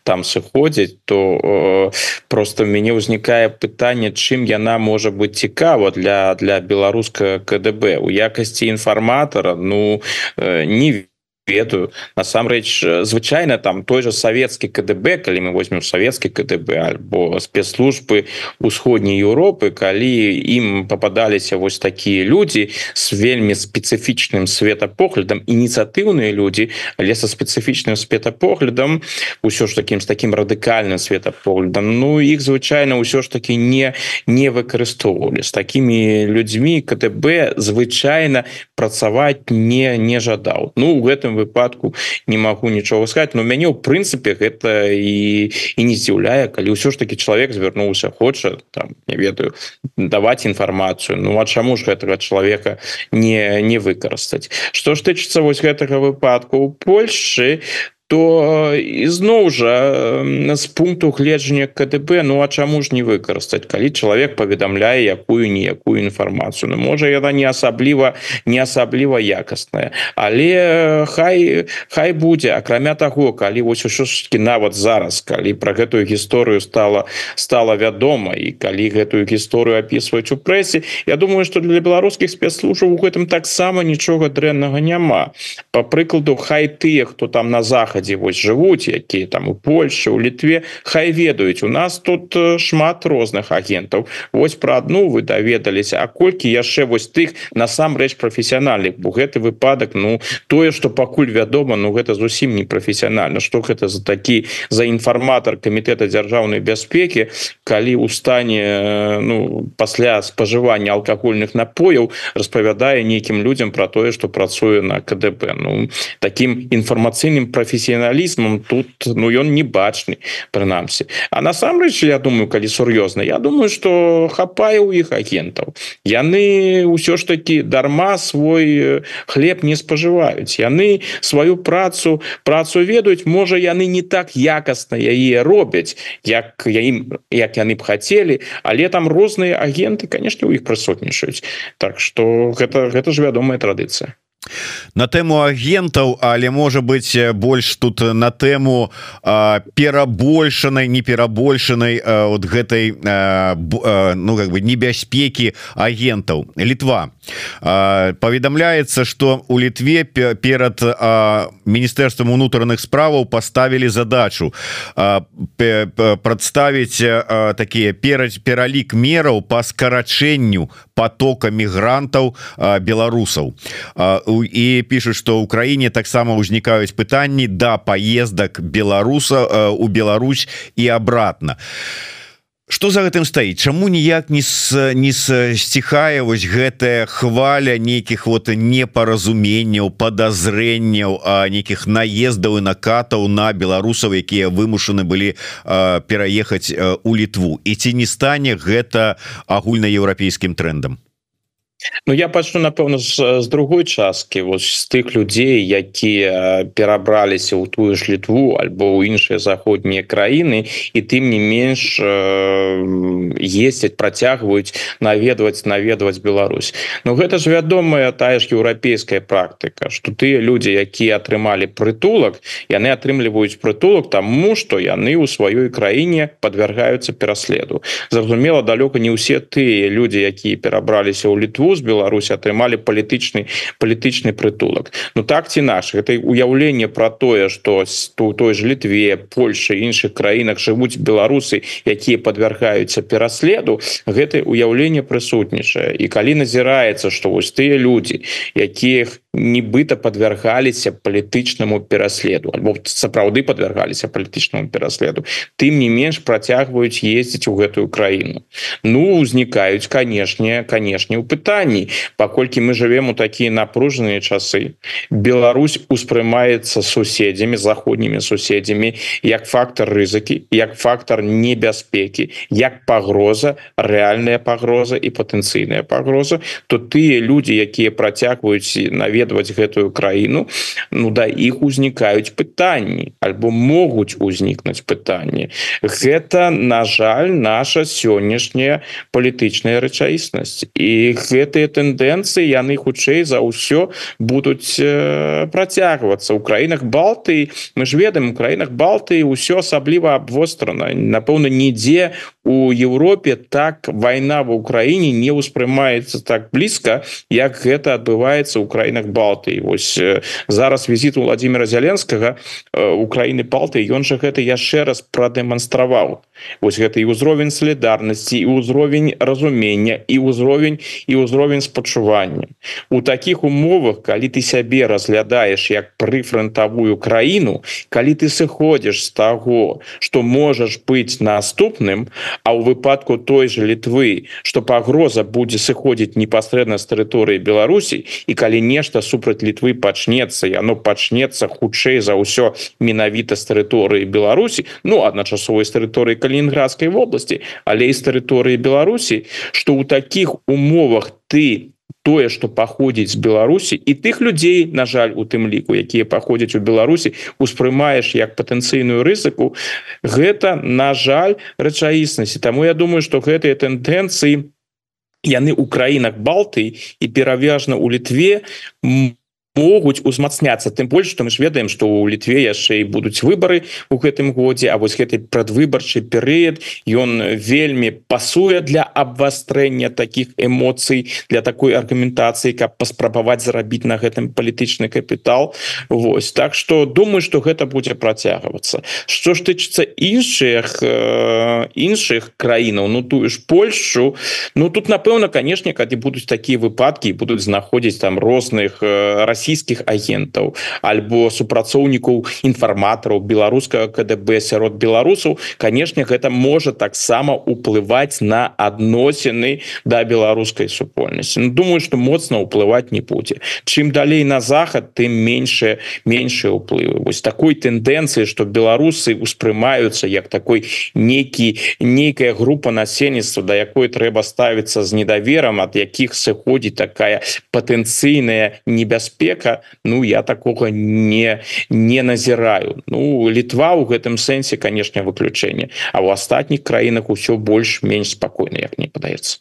там сыходзяць то просто мяне ўзнікае пытанне чым яна можа быць цікава для для беларуска КДБ у якасці інфарматара ну не вижу ведаю насамрэч звычайна там той же савецкі КДБ калі мы возьмем савецкі КДБ альбо спецслужбы усходняй Еўропы калі ім попадаліся вось такія людзі с вельмі спецыфічным светапоглядам ініцыятыўныя людзі але со спецыфічным светапоглядам усё ж таким с таким радыкальным светапоглядам Ну іх звычайна ўсё ж таки не не выкарыстоўвалі з такими людзьмі КДБ звычайна працаваць не не жадаў Ну у гэтым выпадку не могу нічого сказать. Но мяне ў прынцыпе гэта і і не здзіўляе калі ўсё ж таки чалавек звярнуўся хоча там не ведаю даваць інфармацыю Ну а чаму ж гэтага чалавека не не выкарыстаць что ж тычыцца вось гэтага выпадку? У Польшчы то ізноў жа з пункту гледжання КДБ Ну а чаму ж не выкарыстаць калі чалавек паведамляе якую ніякую інфармацыю Ну можа яна не асабліва не асабліва якасная але хай хай будзе акрамя таго калі вось ўсё-кі нават зараз калі про гэтую гісторыю стала стала вядома і калі гэтую гісторыю опісваюць у прэсе Я думаю что для беларускіх спецслужбаў у гэтым таксама нічога дрэннага няма по прыкладу хай тыя хто там на захад захадзе вось жывуць якія там у Польше у літве хай ведаюць у нас тут шмат розных агентаў Вось про одну вы даведаліся А колькі яшчэ вось тых насамрэч прафесіянальных бо гэты выпадак Ну тое что пакуль вядома Ну гэта зусім не прафесіянальна что гэта за такі за інфарматор камітэта дзяржаўнай бяспекі калі у стане ну пасля спажывання алкагольных напояў распавядае нейкім людям про тое что працуе на КДП Ну таким інфармацыйным професіям прафесіяналізмам тут ну ён не бачны прынамсі. А насамрэч я думаю калі сур'ёзна Я думаю что хапае у іх агентаў. Яны ўсё ж таки дарма свой хлеб не спажываюць. Яны сваю працу працу ведаюць можа яны не так якасна яе робяць як я ім як яны б хацелі але там розныя агенты конечно у іх прысутнічаюць. Так что гэта гэта ж вядомая традыцыя на тэму агентаў але можа быть больш тут на тэму перабольшанай не перабольшанай от гэтай ну как бы небяспекі агентаў літва паведамляецца что у літве перад міністэрствам унутраных справаў поставілі задачу прадставіць такія перад пералік мераў по скарачэнню потока мігрантаў беларусаў і пишут что Украіне таксама ўзнікаюць пытанні да поездак беларуса у Беларусь і обратно. а Што за гэтым стаіць? Чаму ніяк не с, не сціхае вось гэтая хваля нейкіх вот непаразуменняў подазрэнняў а нейкіх наездаў і накатаў на беларусаў якія вымушаны былі пераехаць у літву? І ці не стане гэта агульнаеўрапейскім трендам Ну я пачну напэўна з, з другой часткі вось з тых людзей якія перабраліся ў тую ж літву альбо ў іншыя заходнія краіны і тым не менш э, ездзяць працягваюць наведваць наведваць Беларусь. Ну гэта ж вядомая тая ж еўрапейская практыка что тыя людзі якія атрымалі прытулак яны атрымліваюць прытулак таму што яны ў сваёй краіне подвяргаюцца пераследу зразумела далёка не ўсе тыя людзі якія перабраліся ў літву з Беларусі атрымалі палітычны палітычны прытулак. Ну так ці наш это уяўленне про тое что у той же літве Польша іншых краінах жывуць беларусы якія подвяргаюцца пераследу гэта уяўленне прысутнічае. І калі назіраецца что вось тыя людзі якіх нібыта подвяргаліся палітычнаму пераследу альбо сапраўды подвяргаліся палітычнаму пераследу тым не менш працягваюць ездзіць у гэтую краіну. Ну узнікаюць канешне канешне у пытанні паколькі мы живвем у такія напружаныя часы Беларусь успрымаецца суседзямі заходнімі суседзямі як фактор рызыкі як фактор небяспекі як пагроза реальная пагроза і патэнцыйная пагроза то тыя люди якія працягваюць наведваць гэтую краіну ну да іх узнікаюць пытанні альбо могуць узнікнуць пытанні. Гэта на жаль наша сённяшняя палітычная рэчаіснасць. І гэтыя тэндэнцыі яны хутчэй за ўсё будуць э, працягвацца ў краінах балты мы ж ведаем у краінах балты ўсё асабліва абвострана. Напэўна нідзе у Еўропе так вайна в Украіне не ўспрымаецца так блізка як гэта адбываецца ў краінах балты ось зараз візіт владимира зяленскага украины палты ён жа гэта яшчэ раз прадэманстраваў. Ось гэта і ўзровень солідарнасці і ўзровень разумення і ўзровень і ўзровень спачування у таких умовах калі ты сябе разглядаеш як прыфронтавую краіну калі ты сыходзіш з таго что можаш быць наступным а ў выпадку той же літвы что пагроза будзе сыходзіць непасрэдна з тэрыторыі Беларусі і калі нешта супраць літвы пачнецца яно пачнецца хутчэй за ўсё менавіта з тэрыторыі Беларусі ну адначасовай з тэрыторыі калінінградскай вобласці але і з тэрыторыі Беларусі что ў таких умовах ты тое что паходзіць з Беларусі і тых людзей на жаль у тым ліку якія паходзяць у Беларусі успрымаеш як патэнцыйную рызыку гэта на жаль рэчаіснасці. Таму я думаю что гэтыя тэндэнцыі яны у краінах балты і перавяжна у літве могуць узмацняцца. Тым больш што мы ж ведаем што ў літве яшчэ і будуць выбары у гэтым годзе А вось гэты прадвыбарчы перыяд ён вельмі пасуе для абвастрэння таких эмоцый для такой аргументацыі каб паспрабаваць зарабіць на гэтым палітычны капітал. Вось. Так что думаю что гэта будзе працягвацца. Что ж тычыцца іншых э, іншых краінаў ну тую ж Польшу Ну тут напэўна канешне калі будуць такія выпадкі будуць знаходзіць там розных Россий расійскіх агентаў альбо супрацоўнікаў інфарматараў беларускага КДБ сярод беларусаў канешне гэта можа таксама уплываць на адносіны да беларускай супольнасці ну, думаю что моцна ўплываць не будзе чым далей на захад тым меньше меншыя ўплывы вось такой тэндэнцыі что беларусы успрымаюцца як такой некі нейкая група насельніцтва да якой трэба ставіцца з недаверам ад якіх сыходзіць такая патэнцыйная небяспека чалавека Ну я такого не не назіраю Ну літва у гэтым сэнсе конечно выключэнне а у астатніх краінах усё больш-менш спакойна як мне падаецца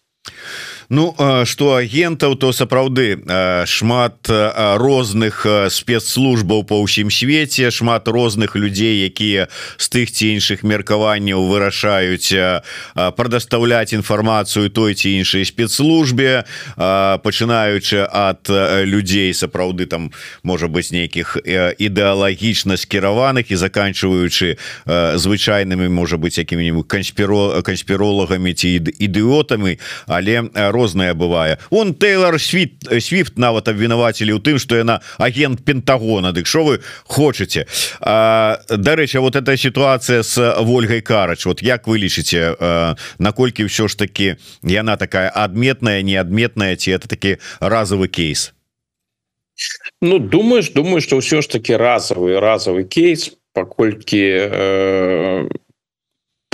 Ну что агентаў то сапраўды шмат розных спецслужбаў по ўсім свеце шмат розных людзей якія з тых ці іншых меркаванняў вырашаюць прадастаўляць інфармацыю той ці іншай спецслужбе пачынаючы ад людзей сапраўды там можа быть нейкіх ідэалагічна скіраваных і заканчиваючы звычайнымі можа быть якімі-нибудь канспіро канспіролагамі ці ідыотамі але розная бывае. Он Тейлор світ свифт нават абвінавацілі у тым что яна агент Пентагона. Дык що вы хочете дарэча вот эта ситуация с Вольгай карач. Вот як вы лічыце наколькі ўсё ж таки яна такая адметная неадметная ці это таки разовый кейс? Ну думаешь думаю что ўсё ж таки разовый разовый кейс паколькі э,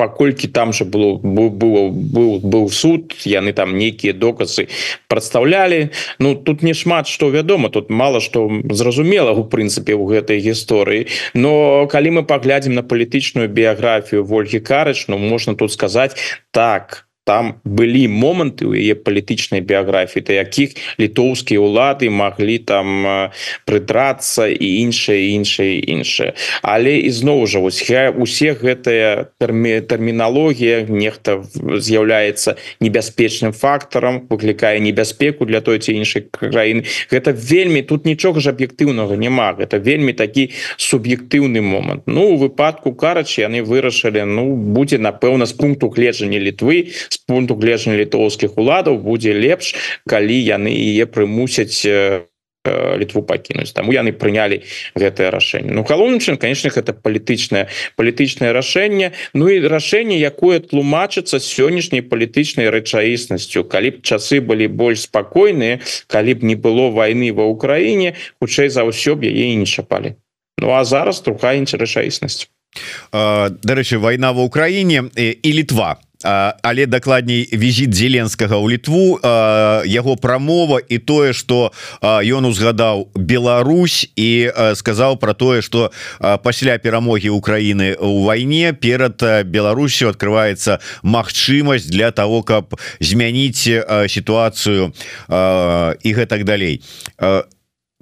паколькі там же было было был был суд яны там нейкія доказы прадстаўлялі Ну тут не шмат что вядома тут мало что зразумела у прынцыпе у гэтай гісторыі. Но калі мы паглядзім на палітычную біяграфію ольгі карыч Ну можна тут сказаць так то там былі моманты у яе палітычнай біяграфіі то якіх літоўскія ўлады маглі там прыдрацца і іншае іншае іншае. Але ізноў жа вось усе гэтыя тэрмі тэрміналогія нехта з'яўляецца небяспечным фактарам выклікае небяспеку для той ці іншай краіны. Гэта вельмі тут нічога ж аб'ектыўнага няма гэта вельмі такі суб'ектыўны момант. Ну у выпадку карач яны вырашылі Ну будзе напэўна з пункту гледжання літвы з пункту гледжання літоўскіх уладаў будзе лепш калі яны яе прымусяць літву пакінуць. Таму яны прынялі гэтае рашэнне. Ну галоўным чын конечно это палітычнае палітычнае рашэнне. Ну і рашэнне якое тлумачыцца сённяшняй палітычнай рэчаіснасцю. Калі б часы былі больш спакойныя калі б не было войны ва ўкраіне хутчэй за ўсё б яе не чапалі. Ну а зараз другая рэчаіснасць. Дарэчы вайна ва ўкраіне і літва але дакладней візіт зеленскага ў літву яго прамова і тое что ён узгадаў Беларусь і сказаў про тое что пасля перамогі Украіны у вайне перад Беларусю открывваецца магчымасць для того каб змяніць сітуацыю і гэтак далей. А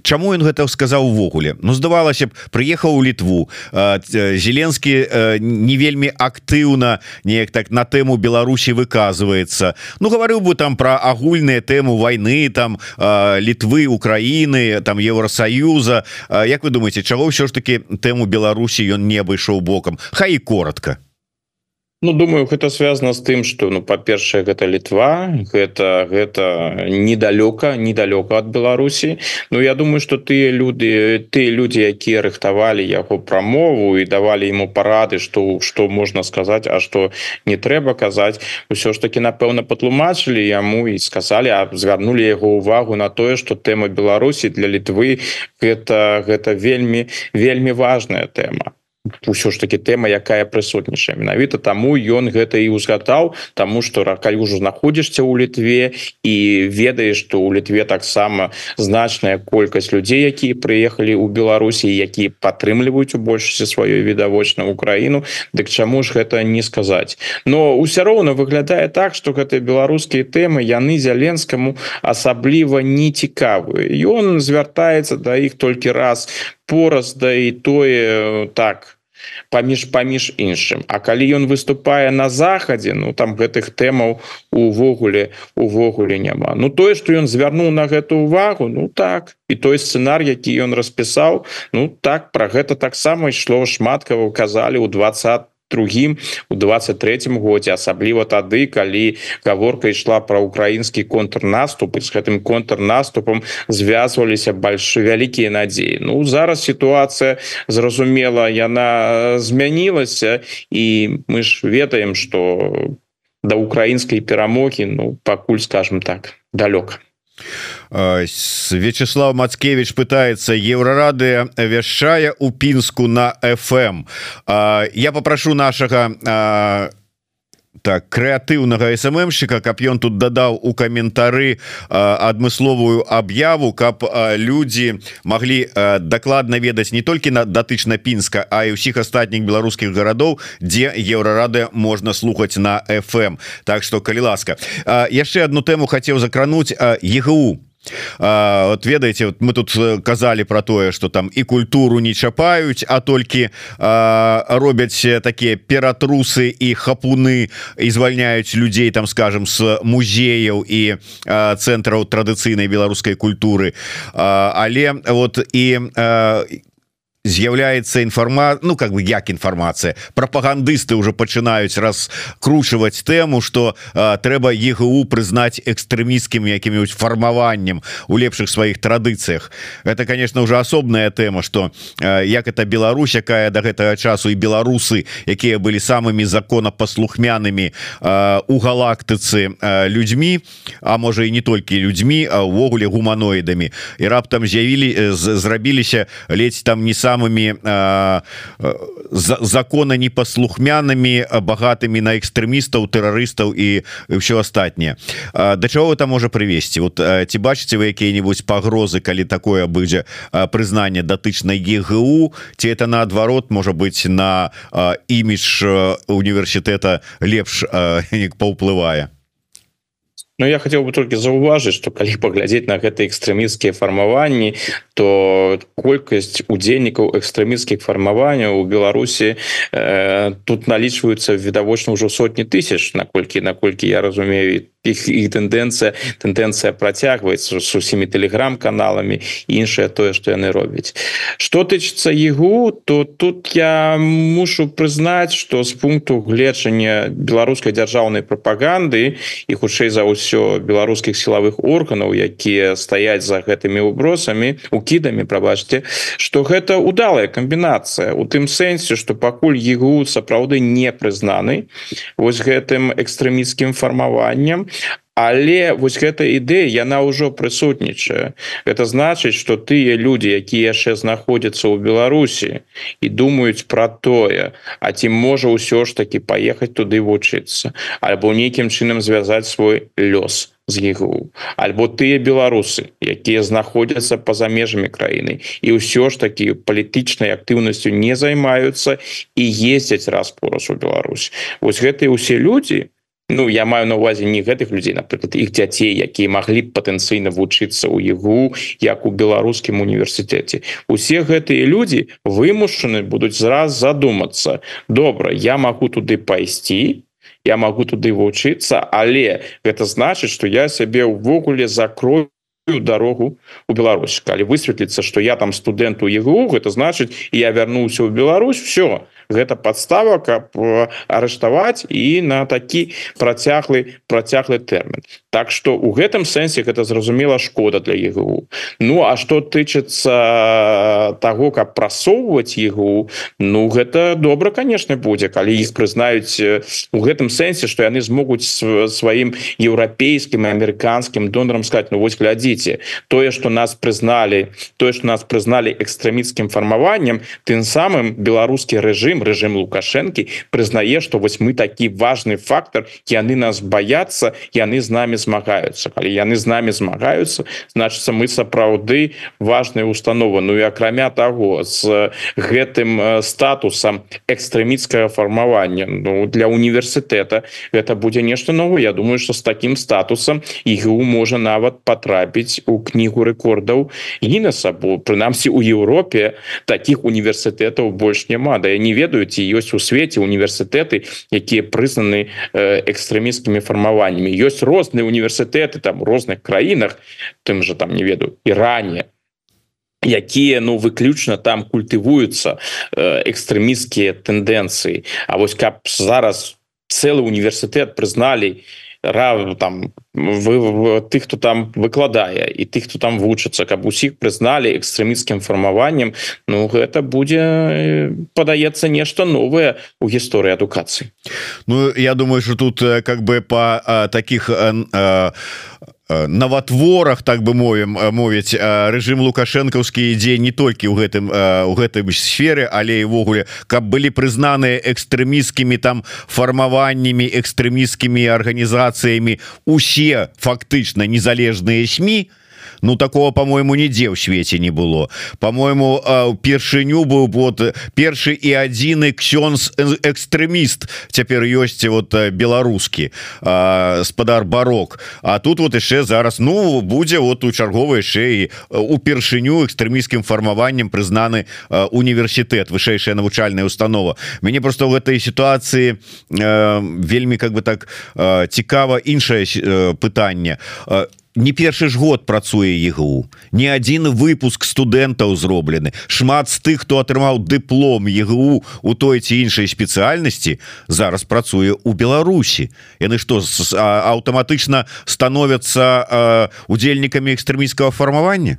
Чаму ён гэта сказаў увогуле? Ну здавалася б прыехаў у літву зеленскі не вельмі актыўна неяк так на тэму Беларусі выказваецца. Ну гаварыў бы там про агульныя тэму войны там літвы Украіны там Еўросаюза Як вы думаете чаго ўсё ж таки тэму Беларусі ён не абышоў бокам? Хай і коротко Ну думаю гэта связано з тым что ну па-першае гэта літва гэта гэта недалёка недалёка ад Беларусі Ну я думаю что тыя люди ты люди якія рыхтавалі яго прамову і давалі ему парады что что можна сказаць А что не трэба казаць усё ж таки напэўна патлумачылі яму і сказали а звярнули яго увагу на тое что тэма Беларусі для літвы гэта гэта вельмі вельмі важная тэма ўсё ж таки тэма якая прысутнічае менавіта. Таму ён гэта і узгадаў тому что калі ўжо знаходзішся ў літве і ведаеш что у літве таксама значная колькасць людзей якія прыехалі ў Беларусі які падтрымліваюць у большасці сваёй відавочна Украіну Дык чаму ж гэта не сказаць? Но ўсё роўна выглядае так что гэтыя беларускія тэмы яны зяленскаму асабліва не цікавы ён звяртаецца да іх толькі раз пораз да і тое так паміж паміж іншым. А калі ён выступае на захадзе Ну там гэтых тэмаў увогуле увогуле няма. Ну тое что ён звярнуў на гэту увагу Ну так. І той сцэнар які ён распісаў Ну так про гэта таксама ішло шмат кого казалі ў 20 другим у 23 годзе асабліва тады калі гаворка ішла про украінскі контрнаступ з гэтым контрнаступам звязваліся больш вялікія надзеі. Ну зараз сітуацыя зразумела яна змянілася і мы ж ведаем что да украінскай перамогі Ну пакуль скажем так далёка Вячеслав Мацкевич пытается еврорады вяшчае у пінску на FM я попрошу нашага так крэатыўнага сммщика каб ён тут дадаў у каментары адмысловую аб'яву каб людзі могли дакладна ведаць не толькі на датычна пінска а і ўсіх астатніх беларускіх гарадоў дзе еўрарады можна слухаць на FM Так что калі ласка яшчэ одну тэму хацеў закрануць ЕГУ вот ведаеце вот мы тут э, казалі про тое что там і культуру не чапаюць а толькі робяць такія ператрусы і хапуны і звальняюць людзей там скажем с музеяў і цэнтраў традыцыйнай беларускай культуры. Але вот і з'яўляецца інфарма Ну как бы як інфармацыя. Прапагандысты уже пачынаюць раскручваць тэму что трэба ЕГУ прызнаць экстрэміскім якім-нибудь фармаваннем у лепшых сваіх традыцыях. Это конечно уже асобная тэма что як это Беларусь якая до гэтага часу і беларусы якія былі самымі законапаслухмянымі у галактыцы людзьмі А можа і не толькі людзьмі а увогуле гуманоідамі. І раптам з'явілі зрабіліся ледзь там не сам самыми э, э закона непаслухмянымі багатымі на экстрэмістаў тэрарыстаў і все астатніе да чаго это можа прывесці? Вот ці бачыце вы якія-нибудь пагрозы калі такое будзе прызнанне датычнай ЕГУ ці это наадварот можа быть на імідж універсітэта лепш паўплывае Ну я хотел бы только заўважыць что калі паглядзець на гэта экстрэміцкія фармаванні то колькасць удзельнікаў экстрэміцкіх фармаванняў у Беларусі э, тут налічваюцца відавочна ўжо сотні тысяч наколькі наколькі я разумею. Іх іх тэндэнцыя тэндэнцыя працягваецца з усімі тэлеграм-каналамі іншае тое што яны робяць что тычыцца егу то тут я мушу прызнаць что з пункту гледжання беларускай дзяржаўнай прапаганды і хутчэй за ўсё беларускіх сілавых органаў якія стаяць за гэтымі убросамі укідамі прабачце что гэта удалая камбінацыя. У тым сэнсе что пакуль егу сапраўды не прызнаны вось гэтым экстрэміцкім фармаваннем але вось гэта ідэя яна ўжо прысутнічае. Это значыць что тыя люди якія яшчэ знаходзяцца ў Беларусі і думаюць про тое А ці можа ўсё ж таки паехаць туды вучыцца альбо нейкім чынам звязаць свой лёс ЕГУ альбо тыя беларусы якія знаходзяцца по-за межамі краіны і ўсё ж таки палітычнай актыўнасцю не займаюцца і ездзяць раз-пораз у Беларусь. Вось гэтыя усе люди Ну я маю на увазе не гэтых людзей напрыклад іх дзяцей якія маглі б патэнцыйна вучыцца ў ігу як у беларускім універсітэце. Усе гэтыя людзі вымушаны будуць зраз задумацца. Добра я магу туды пайсці я магу туды вучыцца але гэта значыць что я сябе ўвогуле закрою дорогу у Беларусь. Калі высветліцца что я там студэнт у ЕГУ гэта значыць я вярнуўся ў Беларусь все гэта подстава каб арыштаваць і на такі працяглы працяглы тэрмін. Так что у гэтым сэнсе гэта зразумела шкода для ЕГУ Ну а что тычыцца того каб прасоўваць ЕГУ Ну гэта добра конечно будзе. Калі іх прызнаюць у гэтым сэнсе что яны змогуць сваім еўрапейскім амерыканскім донорам сказать Ну вось глядзіце тое что нас прызналі тое что нас прызналі экстрэміцкім фармаваннем тым самым беларускі рэжым режим режим лукашэнкі прызнае что вось мы такі важный фактор яны нас боятся яны з нами змагаюцца калі яны з нами змагаюцца значится мы сапраўды важная установа. Ну і акрамя того з гэтым статусам экстрэміцкага фармавання Ну для універсітэта это будзе нешта новое. Я думаю что с таким статусам ігу можа нават потрапіць у кнігу рэкордаў і на сабу прынамсі у Еўропе таких універсітэтаў больш няма да я не ведаю ведаю ці ёсць у свеце універсітэты якія прызнаны экстрэміскімі фармаваннямі ёсць розныя універсітэты там розных краінах тым же там не ведаю Іране якія ну выключна там культывуюцца экстрэміскія тэндэнцыі А вось каб зараз цэлы універсітэт прызналі там вы тых хто там выкладае і тых хто там вучыцца каб усіх прызналі экстрэміцкім фармаваннем Ну гэта будзе падаецца нешта новое у гісторыі адукацыі Ну я думаю что тут как бы по таких наватворах так бы мовім мовіць рэжым лукашэнкаўскі ідзе не толькі ў гэтым у гэтым сферы але івогуле каб былі прызнаныя экстрэміскімі там фармаваннямі экстрэміскімі арганізацыямі усе фактычна незалежныя сМ то Ну такого по-моему нідзе ў свеце не было. По-моему першыню быў вот першы і адзіны ксёнз экстрэміст цяпер ёсць вот беларускі спадар барок. А тут вот яшчэ зараз ну будзе вот у чарговай шеі упершыню экстрэміскім фармаваннем прызнаны універсітэт вышэйшая навучальная установа. Мяне просто в этой сітуацыі вельмі как бы так цікава іншае пытанне не першы ж год працуе ЕГУ. Не один выпуск студэнтаў зроблены. Шмат з тых хто атрымаў дыплом ЕГУ у той ці іншай спецыяльнасці зараз працуе у Беларусі. Яны что аўтаматычна становятся удзельнікамі экстрэміцкага фармавання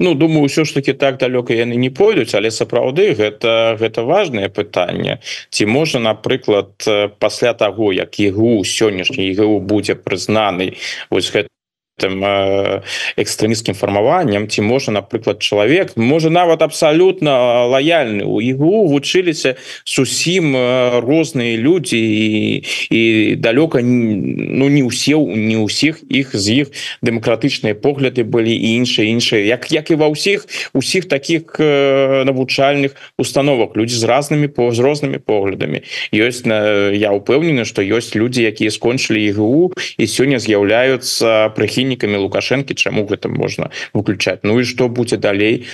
Ну думаю ўсё ж таки так далёка яны не пойдуць але сапраўды гэта гэта важное пытанне. Ці можа напрыклад пасля таго як ігу сённяшні ігу будзе прызнаны вось гэта гэтым э, экстрэміскім фармаваннем ці можа напрыклад чалавек можа нават абсалютна лаяльны у ігу вучыліся зусім э, розныя людзі і, і далёка ну не ўсе не ўсіх іх з іх дэмакратычныя погляды былі і іншыя іншыя як як і ва ўсіх усіх таких э, навучальных установах людзі з разнымі по з рознымі поглядамі ёсць на я упэўнены што ёсць людзі якія скончылі ігу і сёння з'яўляюцца прыхільнікамі прыхільнікамі лукашэнкі чаму гэта можна выключаць Ну і што будзе далей?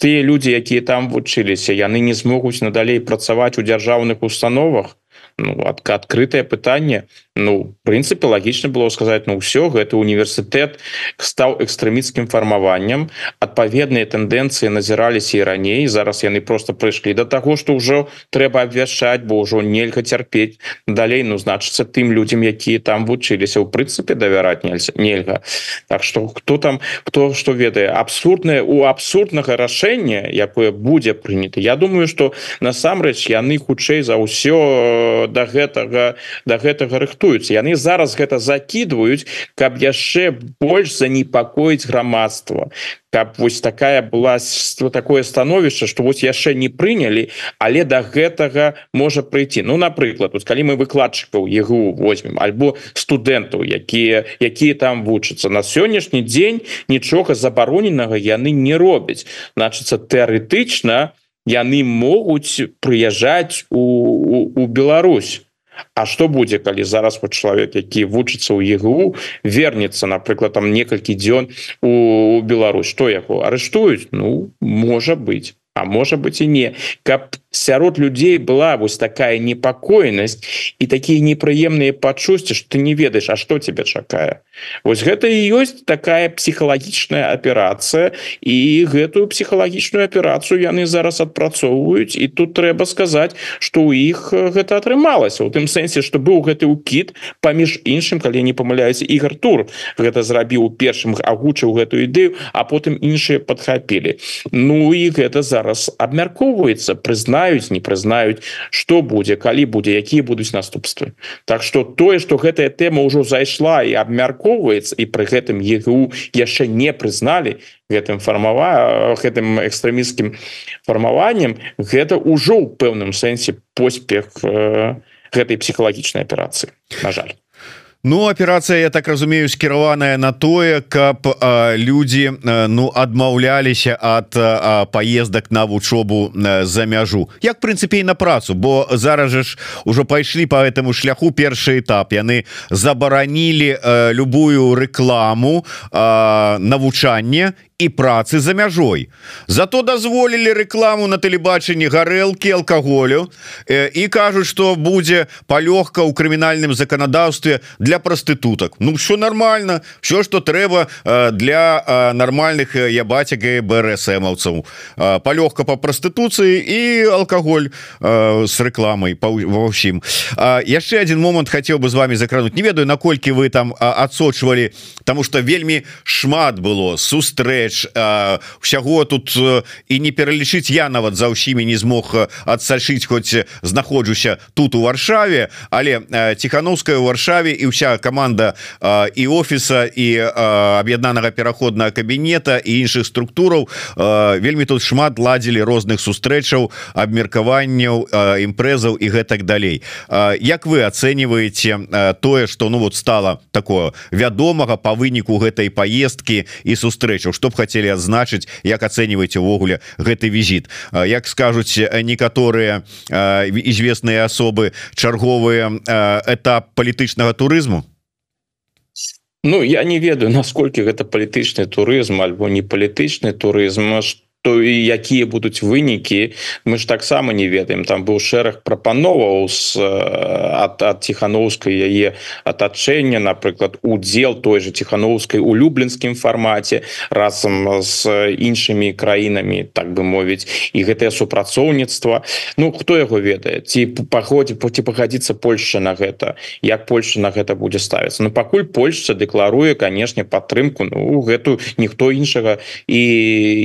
Тыя людзі якія там вучыліся яны не змогуць надалей працаваць у дзяржаўных установах? Ну, адкрытае пытанне ну прынцыпе лагічна было сказаць ну ўсё гэта універсітэт стаў экстрэміцкім фармаваннем адпаведныя тэндэнцыі назіраліся і раней зараз яны просто прыйшлі до таго что ўжо трэба абвяшчаць бо ўжо нельга цярпець далей ну значыцца тым людзям якія там вучыліся ў прынцыпе давяраць нельзя нельга Так что кто там кто что ведае абсурднае у абсурднага рашэння якое будзе прынята Я думаю что насамрэч яны хутчэй за ўсё до гэтага до гэтага рыхтуюцца яны зараз гэта закидываюць каб яшчэ больш занепакоіць грамадства. Каб вось такая была такое становішча что вось яшчэ не прынялі але до гэтага можа прыйти. Ну напрыклад вот калі мы выкладчыкаў егу возьмем альбо студэнтаў якія якія там вучацца. На сённяшні дзень нічога забароненага яны не робяць. Значыцца тэарэтычна яны могуць прыязджаць у, у, у Беларусь А что будзе калі зараз вот чалавек які вучыцца ў ЕГУ вернется напрыклад там некалькі дзён у Беларусь? Что яго? Арыштуюць? Ну можа быть А можа быть і не. Каб сярод людзей была вось такая непакойнасць і такія непрыемныя пачуцці что ты не ведаеш А что тебе чакае. Вось гэта і ёсць такая псіхалагічная аперацыя і гэтую псіхалагічную аперацыю яны зараз адпрацоўваюць і тут трэба сказаць что у іх гэта атрымалася у тым сэнсе что быў гэты укід паміж іншым калі не памыляюся ігор тур гэта зрабіў першым агучыў гэтую ідэю а потым іншыя подхапілі Ну і гэта зараз абмяркоўваецца прызнаюць не прызнаюць что будзе калі будзе якія будуць наступствы. Так что тое что гэтая тэма ўжо зайшла і абмярку ахоўваецца і пры гэтым ЕГУ яшчэ не прызналі гэтым фармава гэтым экстрэміскім фармаваннем гэта ўжо ў пэўным сэнсе поспех э, гэтай псіхалагічнай аперацыі на жаль Ну аперацыя я так разумею скіраваная на тое каб людзі ну адмаўляліся ад поездак на вучобу за мяжу. Як прынцыпе на працу бо зараз жа ж ужо пайшлі по этому шляху першы этап. Яны забаранілі любую рэкламу навучанне і працы за мяжой. Зато дазволілі рэкламу на тэлебачанні гарэлкі алкаголю э, і кажуць что будзе палёгка ў крымінальным заканадаўстве для прастытутак Ну все нормально. Все что трэба э, для э, нормальных я баця БРСМаўцаў палёгка по прастытуцыі і алкаголь с рэкламай ва ўсім яшчэ один момант хотел бы з вами закрануть не ведаю наколькі вы там адсочвалі тому что вельмі шмат было сустрэч рэч усяго тут і не пералічыць я нават за ўсімі не змог адсачыць хоць знаходжуся тут у варшаве. Але ціхановская у варшаве і ўся команда і офіса і аб'яднанага пераходнага кабінета і іншых структураў вельмі тут шмат ладзілі розных сустрэчаў абмеркаванняў імпрэзаў і гэтак далей. Як вы ацэньваеце тое что ну вот стало такое вядомага по выніку гэтай поездки і сустрэчаў? Чтоб хотели адзначыць як ацэньваеце увогуле гэты візит Як скажуць некаторыя известныя асобы чарговыя этап палітычнага турызму Ну я не ведаю насколькі гэта палітычны турызм альбо не палітычны турызм что то і якія будуць вынікі мы ж таксама не ведаем. Там быў шэраг прапановаў з ад, ад ціхановскай яе атачэння напрыклад удзел той же ціхановскай у люблінскім фармаце разам з іншымі краінамі так бы мовіць і гэтае супрацоўніцтва. Ну хто яго ведае? Ці паходзі ці пагадзіцца Польша на гэта? Як Польша на гэта будзе ставіцца? Ну пакуль Польша дэкларуе канешне падтрымку Ну гэту ніхто іншага і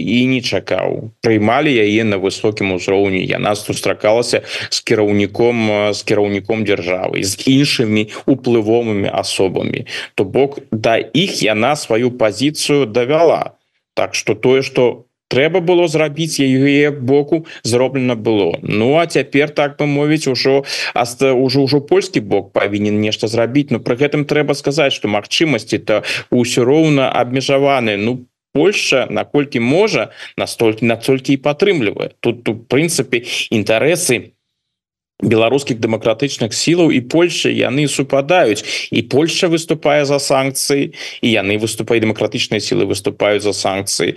і нічак чакаў прыймалі яе на высокім узроўні яна сустракалася з кіраўніком з кіраўніком дзяржавы з іншымі уплывовымі асобамі то бок да іх яна сваю пазіцыю давяла так что тое что трэба было зрабіць яе боку зроблена было. Ну а цяпер так бы мовіць ужо аста ўжо ўжо польскі бок павінен нешта зрабіць но пры гэтым трэба сказаць что магчымасці то ўсё роўна абмежаваны Ну по Польша наколькі можа настолькі настолькі і падтрымлівае. Тут тут прынцыпе інтарэсы беларускіх дэмакратычных сілаў і Польша яны супадаюць. І Польша выступае за санкцыі і яны выступаюць дэмакратычныя сілы выступаюць за санкцыі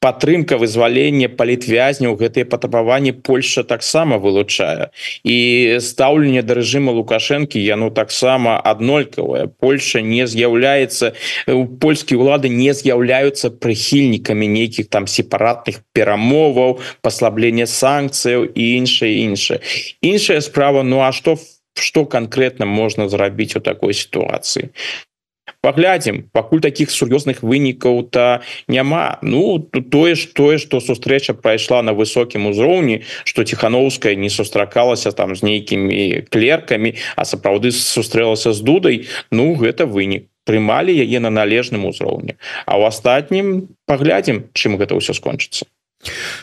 падтрымка вызвалення палітвязняў гэтые патрабаванні Польша таксама вылучае. І стаўленне да рэжыма лукашэнкі яно таксама аднолькавае. Польша не з'яўляецца польскія ўлады не з'яўляюцца прыхільнікамі нейкіх там сепаратных перамоваў паслаблення санкцыяў і іншае іншае. Іншая справа Ну а что что конкретно можна зрабіць у такой сітуацыі паглядзім пакуль таких сур'ёзных вынікаў то няма. Ну тое ж тое что сустрэча прайшла на высокім узроўні что ціхановская не сустракалася там з нейкімі клеркамі а сапраўды сустрэлася з дудай ну гэта вынік прымалі яе на належным узроўні а ў астатнім паглядзім чым гэта ўсё скончыцца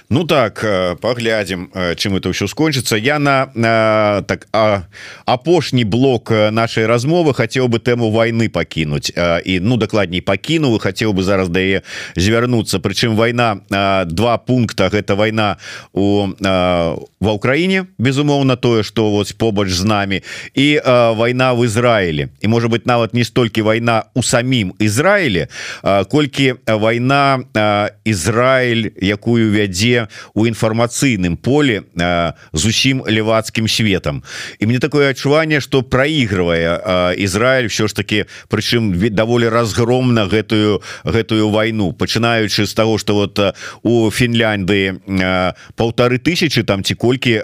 Ну так э, паглядзім э, чым это ўсё скончыцца я на э, так апошні блок нашай размовы хацеў бы тэму войны пакінуць і ну дакладней пакінуў хацеў бы зараз дае звярнуцца прычым вайна два пункта гэта вайна у ва ўкраіне безумоўна тое што вось побач з намі і вайна в Ізраілі і можа быть нават не столькі вайна у самім Ізраілі колькі вайна Ізраиль якую вядзе у інфармацыйным поле зусім левацкім светом і мне такое адчуванне что проигрывае Ізраиль все ж таки прычым даволі разгромна гэтую гэтую войну пачынаючы з того что вот у Фінляндыі полторы тысячи там ці колькі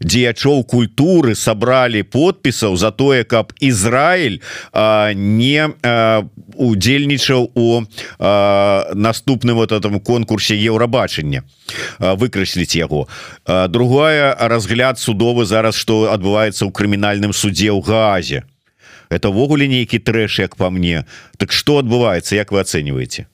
дзеячоў культуры собрали подпісаў за тое каб Ізраиль не удзельнічаў у наступным вот этом конкурсе Еўрабачання рашэння выкрасліць яго. Другое разгляд судовы зараз что адбываецца ў крымінальным суде ў газе это-ввогуле нейкі трэш як по мне. Так что адбываецца як вы ацэньваеце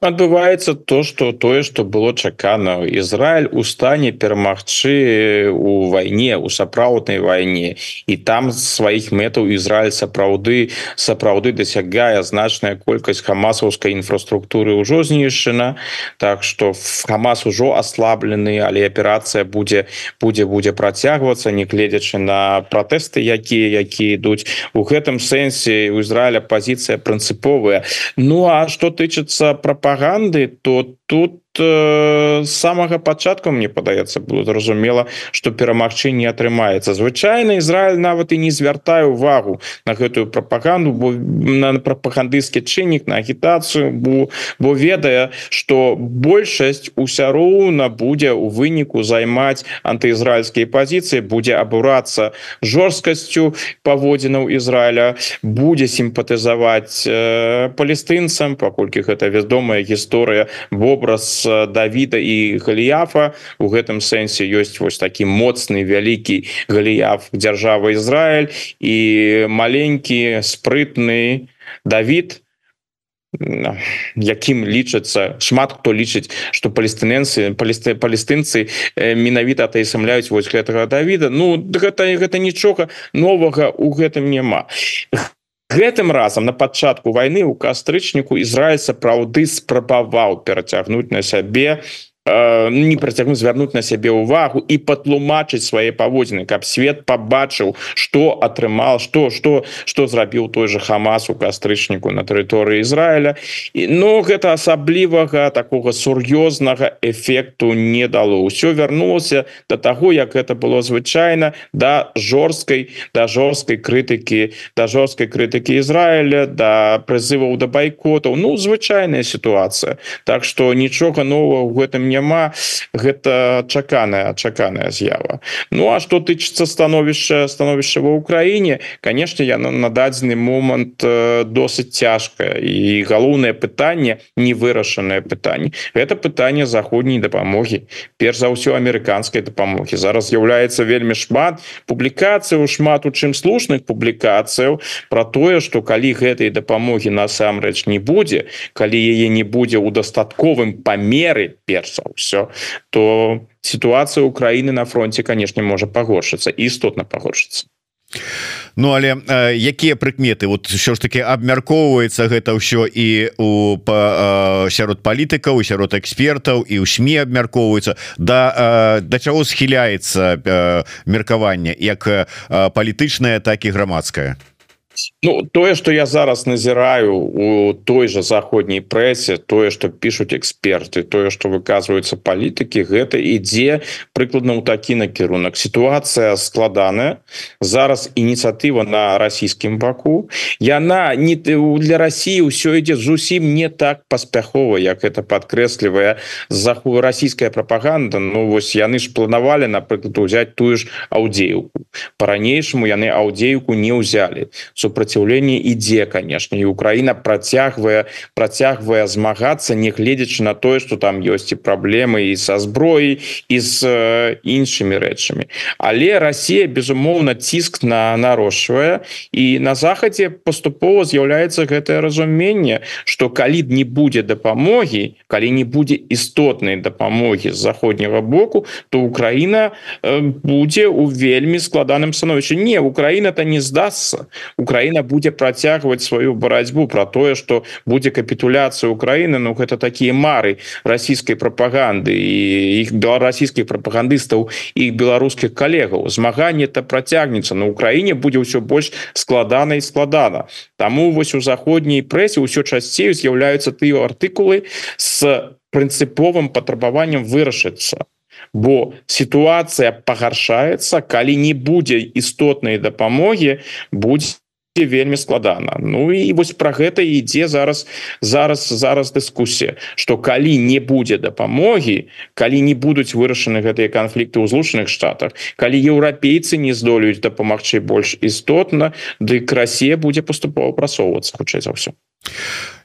адбываецца то что тое что было чакана. Ізраиль у стане перамагчы у вайне у сапраўднай вайне. І там сваіх мэтаў Ізраиль сапраўды сапраўды дасягае. Значная колькасць хамасаўскай інфраструктуры ўжо знішчана. Так что хамас ужо аслаблены але аперацыя будзе будзе будзе працягвацца негледзячы на пратэсты якія якія ідуць. У гэтым сэнсе у Ізраіля пазіцыя прынцыповая. Ну а что тычыцца прапа прапаганды то тут э, самага пачатку мне падаецца было зразумела что перамагчы не атрымаецца звычайна Ізраиль нават і не звяртае увагу на гэтую прапаганду бо на прапагандысцкі чыннік на агітацыю бо бо ведае что большасць уся роўна будзе у выніку займаць антыізраильскія пазіцыі будзе абурацца жорсткасцю паводзінаў Ізраіля будзе сімпатызаваць э, палестынцам паколькі гэта вядомая гісторыя вобраз Давіда і галіяфа у гэтым сэнсе ёсць вось такі моцны вялікі галіяф дзяржава Ізраиль і маленькі спрытны Давід якім лічацца шмат хто лічыць что палестыненцы палесты палестынцы менавіта атаясамляюць вось гэтага Давіда. Ну гэта гэта нічога новага у гэтым няма гэтым разам на пачатку войны у кастрычніку Ізраиль сапраўды спрабаваў перацягнуць на сябе не працягну звярнуць на сябе увагу і патлумачыць свае паводзіны каб свет побачыў что атрымал что что что зрабіў той же хамас у кастрычніку на тэрыторыі Ізраіля і но гэта асаблівага такого сур'ёзнага эфекту не дало. Ўсё вярнулася до таго як это было звычайна да жорсткай да жорсткай крытыкі да жорсткай крытыкі Ізраіля да прызываў да байкотаў ну звычайная сітуацыя Так что нічога нового в гэтым няма гэта чаканая чаканая з'ява. Ну а что тычыцца становішча становішча ва Украіне конечно я на дадзены момант э, досыць цяжка і галоўнае пытанне не вырашанае пытанне это пытанне заходняй дапамогі перш за ўсё амерыканскай дапамогі. Зараз з'яўляецца вельмі шмат публікацыяў шмат у чым слушных публікацыяў про тое что калі гэтай дапамогі насамрэч не будзе калі яе не будзе ў дастатковым памеры перш за ўсё то сітуацыя Украіны на фронте канешне можа пагоршыцца істотна пагоршыцца Ну але э, якія прыкметы? Вот що ж таки абмяркоўваецца гэта ўсё і у па, э, сярод палітыкаў сярод экспертаў і ў сМ абмяркоўваецца. Да э, да чаго схіляецца э, меркаванне як э, палітычнае так і грамадскае Ну тое что я зараз назіраю у той же заходняй прэсе тое что пишутць эксперты тое что выказваюцца палітыкі гэта ідзе прыкладна ў такі накірунак. Сітуацыя складаная. Зараз ініцыятыва на расійскім баку. Яна не для Росіі ўсё ідзе зусім не так паспяхова як это подкрэслівая заху расійская прапаганда. Ну вось яны ж планавалі напрыклад узять тую ж аўдзеюку. По-ранейшаму яны аўдзеюку не ўзялі супраціўленне ідзе конечно і Украіна працягвае працягвае змагацца нягледзячы на тое что там ёсць і праблемы і са зброі і з э, іншымі рэчамі. Але Россия безумоўна ціск на нарошвае і на захадзе паступова з'яўляецца гэтае разуменне что калі б не будзе дапамогі калі не будзе істотнай дапамогі з заходняга боку то Украіна э, будзе у вельмі складаным становішча не Украіна-то не здастся Украіна будзе працягваць сваю барацьбу про тое что будзе капітуляцыя Украіны Ну гэта такія мары расійскай прапаганды і іх беларасійскіх прапагандыстаў і беларускіх калегаў змаганне это працягнецца на Украіне будзе ўсё больш складана і складана Таму вось у заходняй прэсе ўсё часцей з'яўляюцца тыя артыкулы с прынцыповым патрабаваннем вырашыцца. Бо сітуацыя пагаршаецца калі не будзе істотнай дапамогі будзе вельмі складана. Ну і вось про гэта ідзе зараз зараз зараз дыскусія что калі не будзе дапамогі калі не будуць вырашаны гэтыя канфлікты ў злучаных штатах калі еўрапейцы не здолеюць дапамагчы больш істотна дык Расія будзе паступова прасоўвацца хутчэй за ўсё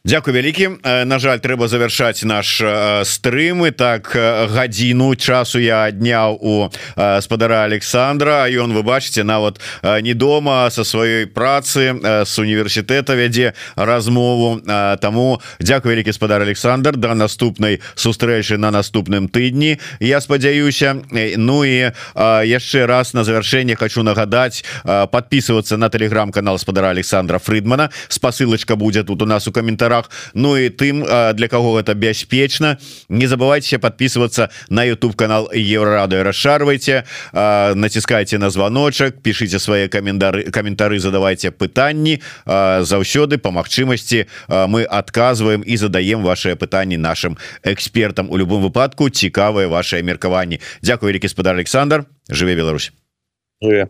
Дякую вялікі. На жаль трэба завяршаць наш стрымы так гадзіну часу я адняў у спадара Александра. Ён вы бачыце нават не дома со сваёй працы с універсітэта вядзе размову. Таму Дякую вялікі спадар Александр. Да наступнай сустрэчы на наступным тыдні Я спадзяюся. Ну і яшчэ раз на завяршэнне хочу нагадаць подписываться на телеграм-канал спадара Александра Фридмана спасылочка будет тут у нас у каментарах каментарах Ну і тым для кого это бяспечна не забывайте подписываться на YouTube канал еврорады расшарвайте націскайте на звоночек пишите свои камендары каментары задавайте пытанні. Заўсёды по магчымасці мы отказываем и задаем ваши пытанні нашим экспертам. У любом выпадку цікавыя ваши меркаванні. Дякую вялікі спадар Александр. Жыве Беларусь. Жыве.